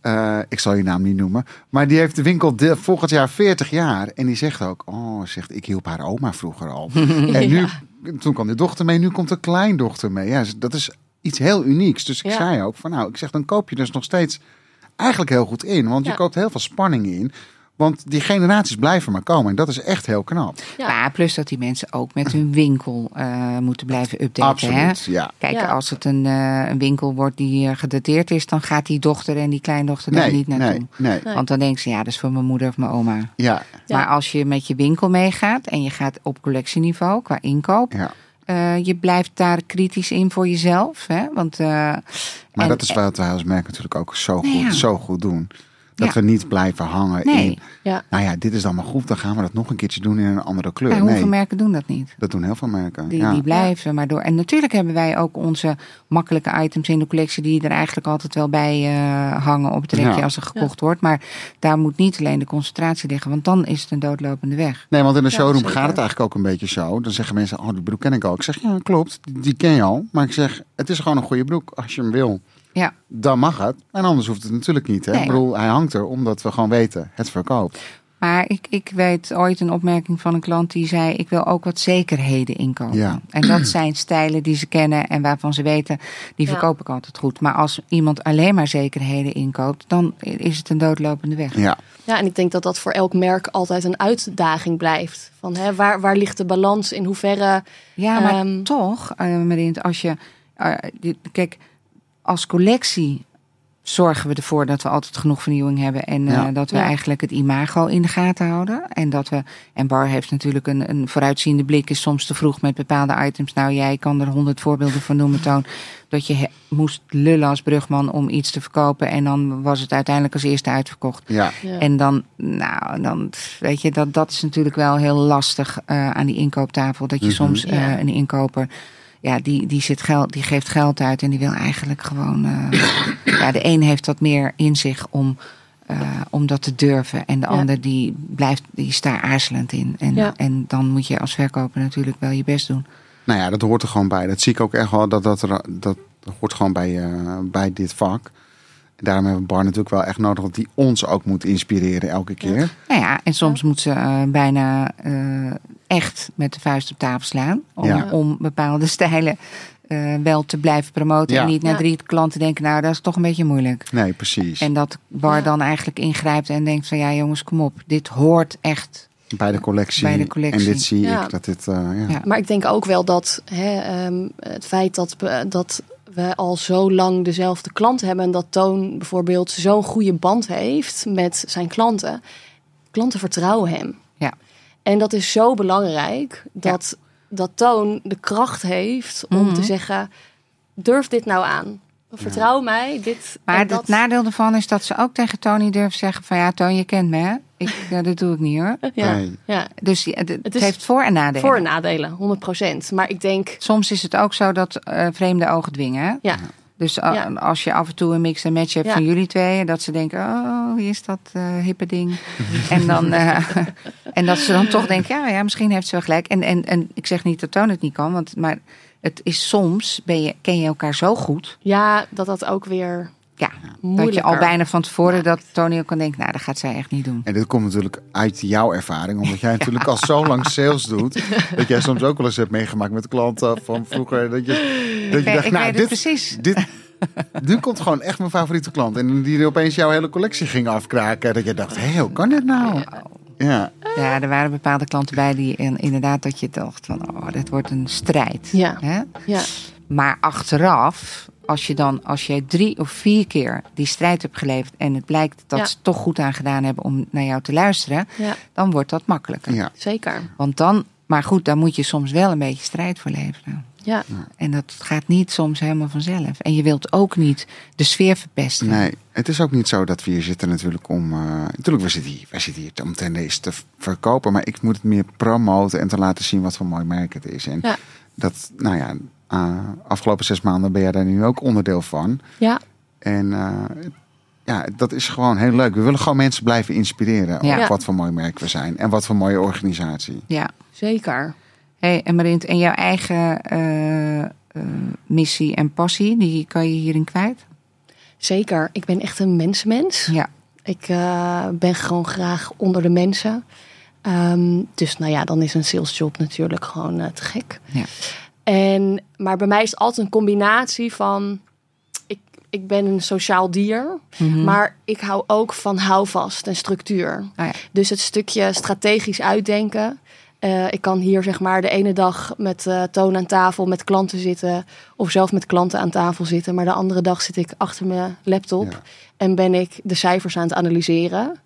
eh, ik zal je naam niet noemen. Maar die heeft de winkel de, volgend jaar 40 jaar. En die zegt ook... Oh, zegt, ik hielp haar oma vroeger al. en nu, toen kwam de dochter mee. Nu komt de kleindochter mee. Ja, dat is iets heel unieks. Dus ik Ja. zei ook van nou... Ik zeg, dan koop je dus nog steeds eigenlijk heel goed in. Want je koopt heel veel spanning in. Want die generaties blijven maar komen. En dat is echt heel knap. Ja. Maar plus dat die mensen ook met hun winkel eh, moeten blijven updaten. Hè? Absoluut, ja. Kijk, Ja. als het een, eh, een winkel wordt die eh, gedateerd is, dan gaat die dochter en die kleindochter daar Nee, niet naartoe. nee, nee. Nee. Want dan denken ze, ja, dat is voor mijn moeder of mijn oma. Ja, Ja. Maar als je met je winkel meegaat en je gaat op collectieniveau qua inkoop, ja. eh, je blijft daar kritisch in voor jezelf. Hè? Want, eh, Maar en- dat is wat wij als merk natuurlijk ook zo goed, ja. zo goed doen. Dat Ja. we niet blijven hangen Nee. in... Ja. Nou ja, dit is dan maar goed. Dan gaan we dat nog een keertje doen in een andere kleur. nou, hoeveel nee, merken doen dat niet? dat doen heel veel merken. Die, ja. die blijven maar door. En natuurlijk hebben wij ook onze makkelijke items in de collectie die er eigenlijk altijd wel bij eh, hangen op het rekje Ja. als er gekocht wordt. Maar daar moet niet alleen de concentratie liggen, want dan is het een doodlopende weg. Nee, want in de showroom gaat het eigenlijk ook een beetje zo. Dan zeggen mensen, oh, die broek ken ik al. Ik zeg, ja, klopt, die, die ken je al. Maar ik zeg, het is gewoon een goede broek. Als je hem wil, Ja, dan mag het. En anders hoeft het natuurlijk niet. Hè? Nee. Ik bedoel, hij hangt er omdat we gewoon weten, het verkoopt. maar ik, ik weet ooit een opmerking van een klant die zei: Ik wil ook wat zekerheden inkopen. Ja. En dat zijn stijlen die ze kennen en waarvan ze weten, die Ja. verkoop ik altijd goed. Maar als iemand alleen maar zekerheden inkoopt, dan is het een doodlopende weg. Ja, Ja, en ik denk dat dat voor elk merk altijd een uitdaging blijft. Van, hè, waar, waar ligt de balans? In hoeverre... Ja, maar Ehm, toch, uh, Marint, als je. eh, kijk, als collectie zorgen we ervoor dat we altijd genoeg vernieuwing hebben. En eh, dat we Ja. eigenlijk het imago in de gaten houden. En dat we. En Bar heeft natuurlijk een, een vooruitziende blik, is soms te vroeg met bepaalde items. Nou, jij kan er honderd voorbeelden van noemen, Toon. Dat je he- moest lullen als brugman om iets te verkopen. En dan was het uiteindelijk als eerste uitverkocht. ja. Ja. En dan, nou, dan weet je, dat, dat is natuurlijk wel heel lastig eh, aan die inkooptafel. Dat je Mhm. soms eh, Ja. een inkoper, ja, die, die, zit geld, die geeft geld uit en die wil eigenlijk gewoon. eh, ja, de een heeft wat meer in zich om, eh, om dat te durven. En de Ja. ander die blijft, die is daar aarzelend in. En, Ja. en dan moet je als verkoper natuurlijk wel je best doen. Nou ja, dat hoort er gewoon bij. Dat zie ik ook echt wel. Dat, dat, er- dat hoort gewoon bij, eh, bij dit vak. En daarom hebben we Bar natuurlijk wel echt nodig. Dat die ons ook moet inspireren elke keer. Nou ja, en soms moet ze bijna eh, echt met de vuist op tafel slaan. Om, Ja. om bepaalde stijlen eh, wel te blijven promoten. Ja. En niet na Ja. drie klanten denken, nou dat is toch een beetje moeilijk. Nee, precies. En dat Bar Ja. dan eigenlijk ingrijpt en denkt van ja jongens, kom op. Dit hoort echt. bij de collectie. Bij de collectie. En dit zie Ja. ik. Dat dit, eh, ja. Ja. Maar ik denk ook wel dat hè, ehm, het feit dat, we- dat we al zo lang dezelfde klant hebben... en dat Toon bijvoorbeeld zo'n goede band heeft met zijn klanten... klanten vertrouwen hem. Ja. En dat is zo belangrijk dat, dat Toon de kracht heeft om Mhm. te zeggen... durf dit nou aan. Vertrouw mij. Dit, Maar en het dat, nadeel ervan is dat ze ook tegen Tony durven zeggen van ja Toon, je kent me hè. Ik, eh, dat doe ik niet hoor. Ja, Nee. ja. Dus het, het heeft voor- en nadelen. Voor- en nadelen, 100% Maar ik denk... Soms is het ook zo dat eh, vreemde ogen dwingen. hè? Ja, Dus Ja. als je af en toe een mix en match hebt Ja. van jullie tweeën, dat ze denken, oh, wie is dat eh, hippe ding? en, dan, eh, en dat ze dan toch denken, ja, ja, misschien heeft ze wel gelijk. En, en, en ik zeg niet dat Toon het niet kan, want, maar het is soms, ben je, ken je elkaar zo goed, ja, dat dat ook weer... ja, dat je al bijna van tevoren dat Tony ook kan denken, nou, dat gaat zij echt niet doen. En dit komt natuurlijk uit jouw ervaring, omdat jij natuurlijk al zo lang sales doet. Dat jij soms ook wel eens hebt meegemaakt met klanten van vroeger. Dat je, dat je Ik, dacht, ik nou, weet dit, het precies. dit, nu komt gewoon echt mijn favoriete klant. En die opeens jouw hele collectie ging afkraken. Dat je dacht, hé, hoe kan dit nou? Ja, Ja, er waren bepaalde klanten bij die in- inderdaad dat je dacht van, oh, dit wordt een strijd. Ja. Hè? Ja, Maar achteraf, als je dan, als je drie of vier keer die strijd hebt geleverd en het blijkt dat Ja. ze toch goed aan gedaan hebben om naar jou te luisteren, ja, dan wordt dat makkelijker. ja. zeker. Want dan, maar goed, dan moet je soms wel een beetje strijd voor leveren. Ja, En dat gaat niet soms helemaal vanzelf. En je wilt ook niet de sfeer verpesten. Nee, het is ook niet zo dat we hier zitten natuurlijk om... eh, natuurlijk, we zitten hier, wij zitten hier om tendencies te verkopen. Maar ik moet het meer promoten en te laten zien wat voor mooi merk het is. En Ja. dat, nou ja, eh, afgelopen zes maanden ben jij daar nu ook onderdeel van. ja, En eh, ja, dat is gewoon heel leuk. We willen gewoon mensen blijven inspireren Ja. op wat voor mooi merk we zijn. En wat voor mooie organisatie. Ja. Zeker. Hey, en Marint, en jouw eigen eh, eh, missie en passie, die kan je hierin kwijt? Zeker. Ik ben echt een mensenmens. Ja. Ik eh, ben gewoon graag onder de mensen. Ehm, dus nou ja, dan is een salesjob natuurlijk gewoon te gek. Ja. En, maar bij mij is het altijd een combinatie van... Ik, ik ben een sociaal dier, Mhm. maar ik hou ook van houvast en structuur. Oh ja. Dus het stukje strategisch uitdenken. Eh, ik kan hier zeg maar de ene dag met eh, toon aan tafel met klanten zitten. Of zelf met klanten aan tafel zitten. Maar de andere dag zit ik achter mijn laptop. Ja. En ben ik de cijfers aan het analyseren.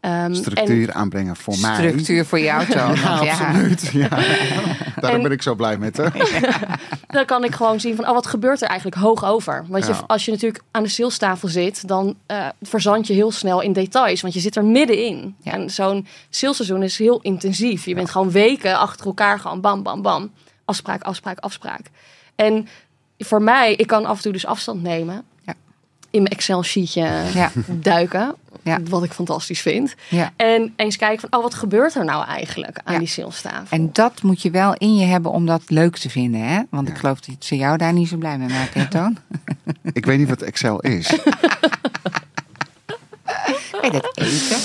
Ehm, Structuur aanbrengen voor mij. Structuur voor jou, Toon. Ja, absoluut. Ja. Daarom En- ben ik zo blij met hè. Dan kan ik gewoon zien van, oh, wat gebeurt er eigenlijk hoog over? Want je, Ja. als je natuurlijk aan de salestafel zit, dan eh verzand je heel snel in details. Want je zit er middenin. Ja. En zo'n salesseizoen is heel intensief. Je bent gewoon weken achter elkaar gewoon bam, bam, bam. Afspraak, afspraak, afspraak. En voor mij, ik kan af en toe dus afstand nemen. In mijn Excel-sheetje Ja. duiken. Ja. Wat ik fantastisch vind. Ja. En eens kijken van, oh, wat gebeurt er nou eigenlijk aan Ja. die salestafel? En dat moet je wel in je hebben om dat leuk te vinden, hè? Want ik geloof dat ze jou daar niet zo blij mee maken, hè, Toon? Ik weet niet wat Excel is. Bij dat eten.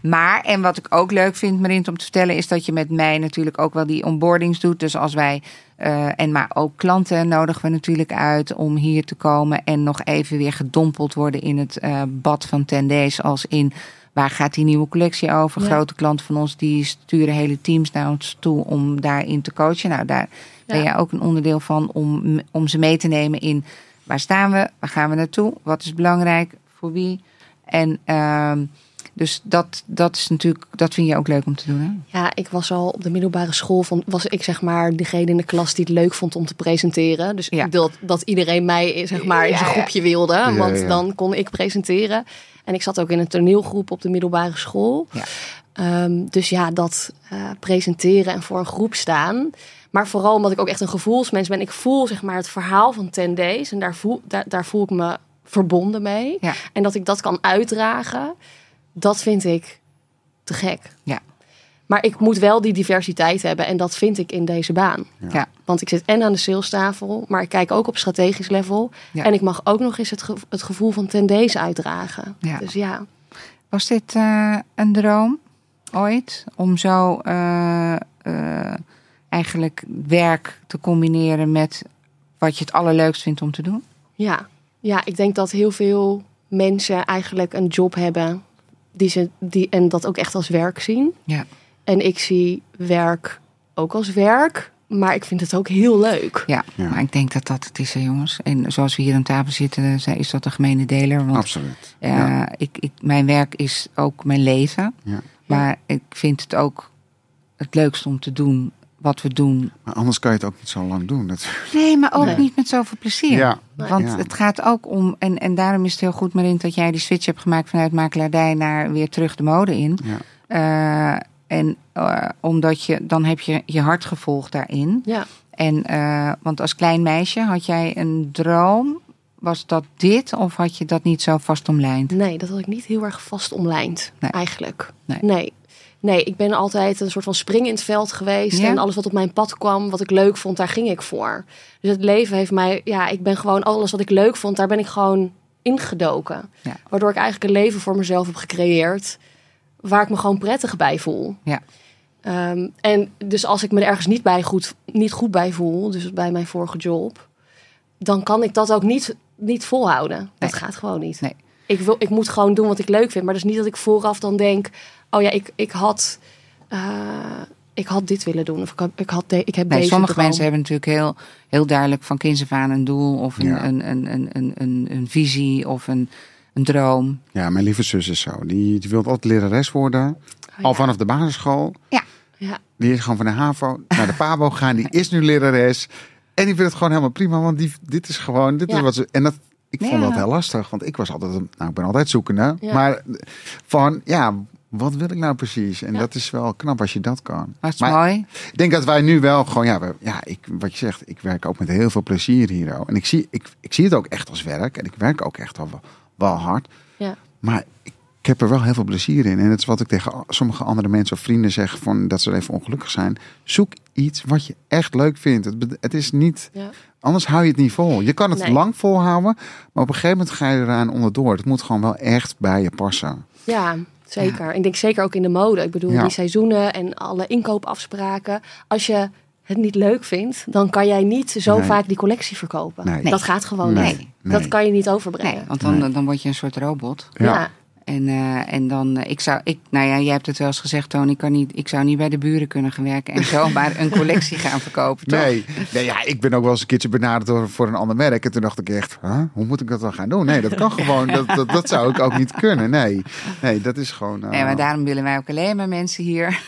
Maar, en wat ik ook leuk vind, Marint, om te vertellen, is dat je met mij natuurlijk ook wel die onboardings doet. Dus als wij, eh, en maar ook klanten nodigen we natuurlijk uit om hier te komen en nog even weer gedompeld worden in het eh, bad van 10 Days. Als in, waar gaat die nieuwe collectie over? Ja. Grote klanten van ons, die sturen hele teams naar ons toe om daarin te coachen. Nou, daar ben jij ook een onderdeel van om, om ze mee te nemen in waar staan we, waar gaan we naartoe, wat is belangrijk, voor wie. En ehm, dus dat, dat is natuurlijk, dat vind je ook leuk om te doen. Hè? Ja, ik was al op de middelbare school van was ik zeg maar degene in de klas die het leuk vond om te presenteren. Dus Ja. wilde dat iedereen mij zeg maar in zijn ja. groepje wilde, Ja, want ja. dan kon ik presenteren. En ik zat ook in een toneelgroep op de middelbare school. Ja. Ehm, dus ja, dat eh, presenteren en voor een groep staan. Maar vooral omdat ik ook echt een gevoelsmens ben. Ik voel zeg maar het verhaal van 10 Days en daar voel, daar, daar voel ik me verbonden mee. Ja. En dat ik dat kan uitdragen, dat vind ik te gek. Ja. Maar ik moet wel die diversiteit hebben en dat vind ik in deze baan. Ja. Want ik zit en aan de salestafel, maar ik kijk ook op strategisch level. Ja. En ik mag ook nog eens het, ge- het gevoel van tendees uitdragen. Ja. Dus ja, Was dit eh, een droom ooit om zo eh, eh, eigenlijk werk te combineren met wat je het allerleukst vindt om te doen? ja. ja, ik denk dat heel veel mensen eigenlijk een job hebben die ze, die, en dat ook echt als werk zien. Ja. En ik zie werk ook als werk, maar ik vind het ook heel leuk. Ja, Ja. maar ik denk dat dat het is, hè, jongens. En zoals we hier aan tafel zitten, zijn- is dat de gemene deler. Want Absoluut. eh, Ja. ik, ik, mijn werk is ook mijn leven. Ja. Maar ik vind het ook het leukst om te doen wat we doen. Maar anders kan je het ook niet zo lang doen. Dat... Nee, maar ook Nee. niet met zoveel plezier. Ja. Want Ja. het gaat ook om, en, en daarom is het heel goed, Marint, dat jij die switch hebt gemaakt vanuit makelaardij naar weer terug de mode in. Ja. Eh, en eh, omdat je, dan heb je je hart gevolgd daarin. Ja. En, eh, want als klein meisje had jij een droom. Was dat dit of had je dat niet zo vast omlijnd? Nee, dat had ik niet heel erg vast omlijnd, Nee. eigenlijk. Nee. Nee. Nee. ik ben altijd een soort van spring in het veld geweest. Ja? En alles wat op mijn pad kwam, wat ik leuk vond, daar ging ik voor. Dus het leven heeft mij, ja, ik ben gewoon alles wat ik leuk vond, daar ben ik gewoon ingedoken. Ja. Waardoor ik eigenlijk een leven voor mezelf heb gecreëerd, waar ik me gewoon prettig bij voel. Ja. Ehm, en dus als ik me er ergens niet, bij goed, niet goed bij voel, dus bij mijn vorige job, dan kan ik dat ook niet, niet volhouden. Dat gaat gewoon niet. Nee. Ik, wil, ik moet gewoon doen wat ik leuk vind. Maar dus niet dat ik vooraf dan denk, oh ja, ik, ik had. eh, ik had dit willen doen. Of ik, had, ik, had de, ik heb Nee, deze sommige droom. mensen hebben natuurlijk heel, heel duidelijk van kinds af aan een doel of een, Ja. een, een, een, een, een, een visie of een, een droom. ja, mijn lieve zus is zo. Die, die wil altijd lerares worden. Oh, Al ja. vanaf de basisschool. Ja, Die is gewoon van de HAVO naar de PABO gegaan. Die is nu lerares. En die vindt het gewoon helemaal prima. Want die, dit is gewoon... Dit is Ja. wat ze, en dat, ik vond dat heel lastig. Want ik was altijd... Nou, ik ben altijd zoekende. Ja. Maar van, ja... Wat wil ik nou precies? En Ja. dat is wel knap als je dat kan. Dat is Maar mooi. Ik denk dat wij nu wel gewoon, ja, we, ja ik, wat je zegt, ik werk ook met heel veel plezier hier. En ik zie, ik, ik zie het ook echt als werk. En ik werk ook echt wel wel hard. Ja. Maar ik, ik heb er wel heel veel plezier in. En het is wat ik tegen sommige andere mensen of vrienden zeg, van, dat ze even ongelukkig zijn. Zoek iets wat je echt leuk vindt. Het, het is niet, Ja. Anders hou je het niet vol. Je kan het Nee. lang volhouden, maar op een gegeven moment ga je eraan onderdoor. Het moet gewoon wel echt bij je passen. Ja, zeker. Ik denk zeker ook in de mode. Ik bedoel, Ja. die seizoenen en alle inkoopafspraken. Als je het niet leuk vindt, dan kan jij niet zo Nee. vaak die collectie verkopen. Nee. Dat gaat gewoon Nee. niet. Nee. Dat kan je niet Nee, overbrengen. want dan, Nee. dan word je een soort robot. ja. En, eh, en dan, eh, ik zou, ik, nou ja, jij hebt het wel eens gezegd, Toon, ik, kan niet, ik zou niet bij de buren kunnen gaan werken en zomaar een collectie gaan verkopen, toch? Nee, nee ja, ik ben ook wel eens een keertje benaderd voor een ander merk. En toen dacht ik echt, huh? hoe moet ik dat dan gaan doen? Nee, dat kan gewoon. Dat, dat, dat zou ik ook niet kunnen. Nee, nee dat is gewoon... eh, Nee, maar daarom willen wij ook alleen maar mensen hier.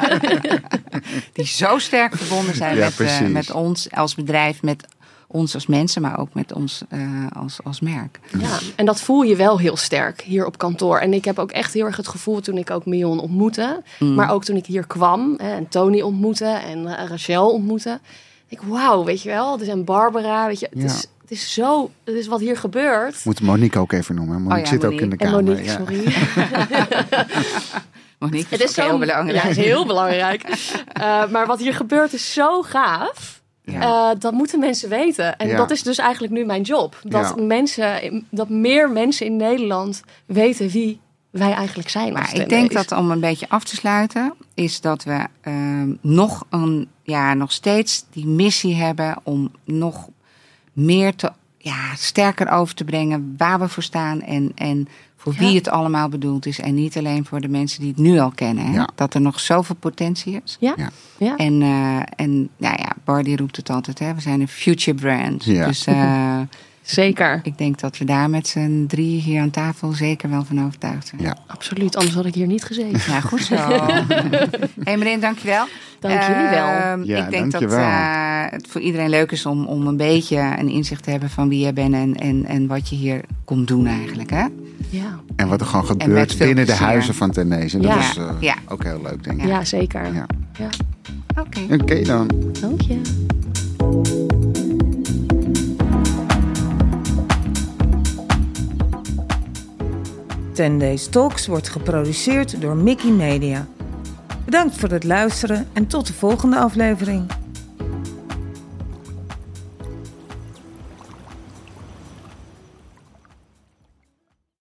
die zo sterk verbonden zijn Ja, met, eh, met ons als bedrijf, met ons als mensen, maar ook met ons eh, als, als merk. Ja, en dat voel je wel heel sterk hier op kantoor. En ik heb ook echt heel erg het gevoel toen ik ook Mion ontmoette. Mm. Maar ook toen ik hier kwam hè, en Tony ontmoette en eh, Rachel ontmoette. Ik, wauw, weet je wel. Dus en Barbara, weet je. Het, Ja. is, het is zo, het is wat hier gebeurt. Moet Monique ook even noemen. Monique Oh ja, zit ook in de. En kamer. Monique, ja. sorry. Monique, Het is ook heel zo belangrijk. Ja, het is heel belangrijk. Eh, maar wat hier gebeurt is zo gaaf. Ja. Eh, dat moeten mensen weten. En Ja. dat is dus eigenlijk nu mijn job. Dat, Ja. mensen, dat meer mensen in Nederland weten wie wij eigenlijk zijn. als Maar ik denk dat om een beetje af te sluiten, is dat we ehm, nog, een, ja, nog steeds die missie hebben om nog meer te, ja, sterker over te brengen waar we voor staan en, en voor wie Ja. het allemaal bedoeld is. En niet alleen voor de mensen die het nu al kennen. Hè? Ja. Dat er nog zoveel potentie is. Ja, Ja. En, eh, en nou ja, Bardi roept het altijd, hè? we zijn een future brand. Ja. Dus eh, zeker. ik denk dat we daar met z'n drie hier aan tafel zeker wel van overtuigd zijn. Ja. Absoluut, anders had ik hier niet gezeten. Ja, goed zo. hey Marijn, dankjewel. Dank jullie wel. Ehm, Ja, ik denk dat eh, het voor iedereen leuk is om, om een beetje een inzicht te hebben van wie jij bent en, en, en wat je hier komt doen eigenlijk. Hè? Ja, En wat er gewoon gebeurt binnen de huizen van Tennese. En dat Ja. is eh, Ja. ook heel leuk, denk ik. ja. zeker. Ja. Ja. Oké. Oké dan. Dank je. Ten Days Talks wordt geproduceerd door Mickey Media. Bedankt voor het luisteren en tot de volgende aflevering.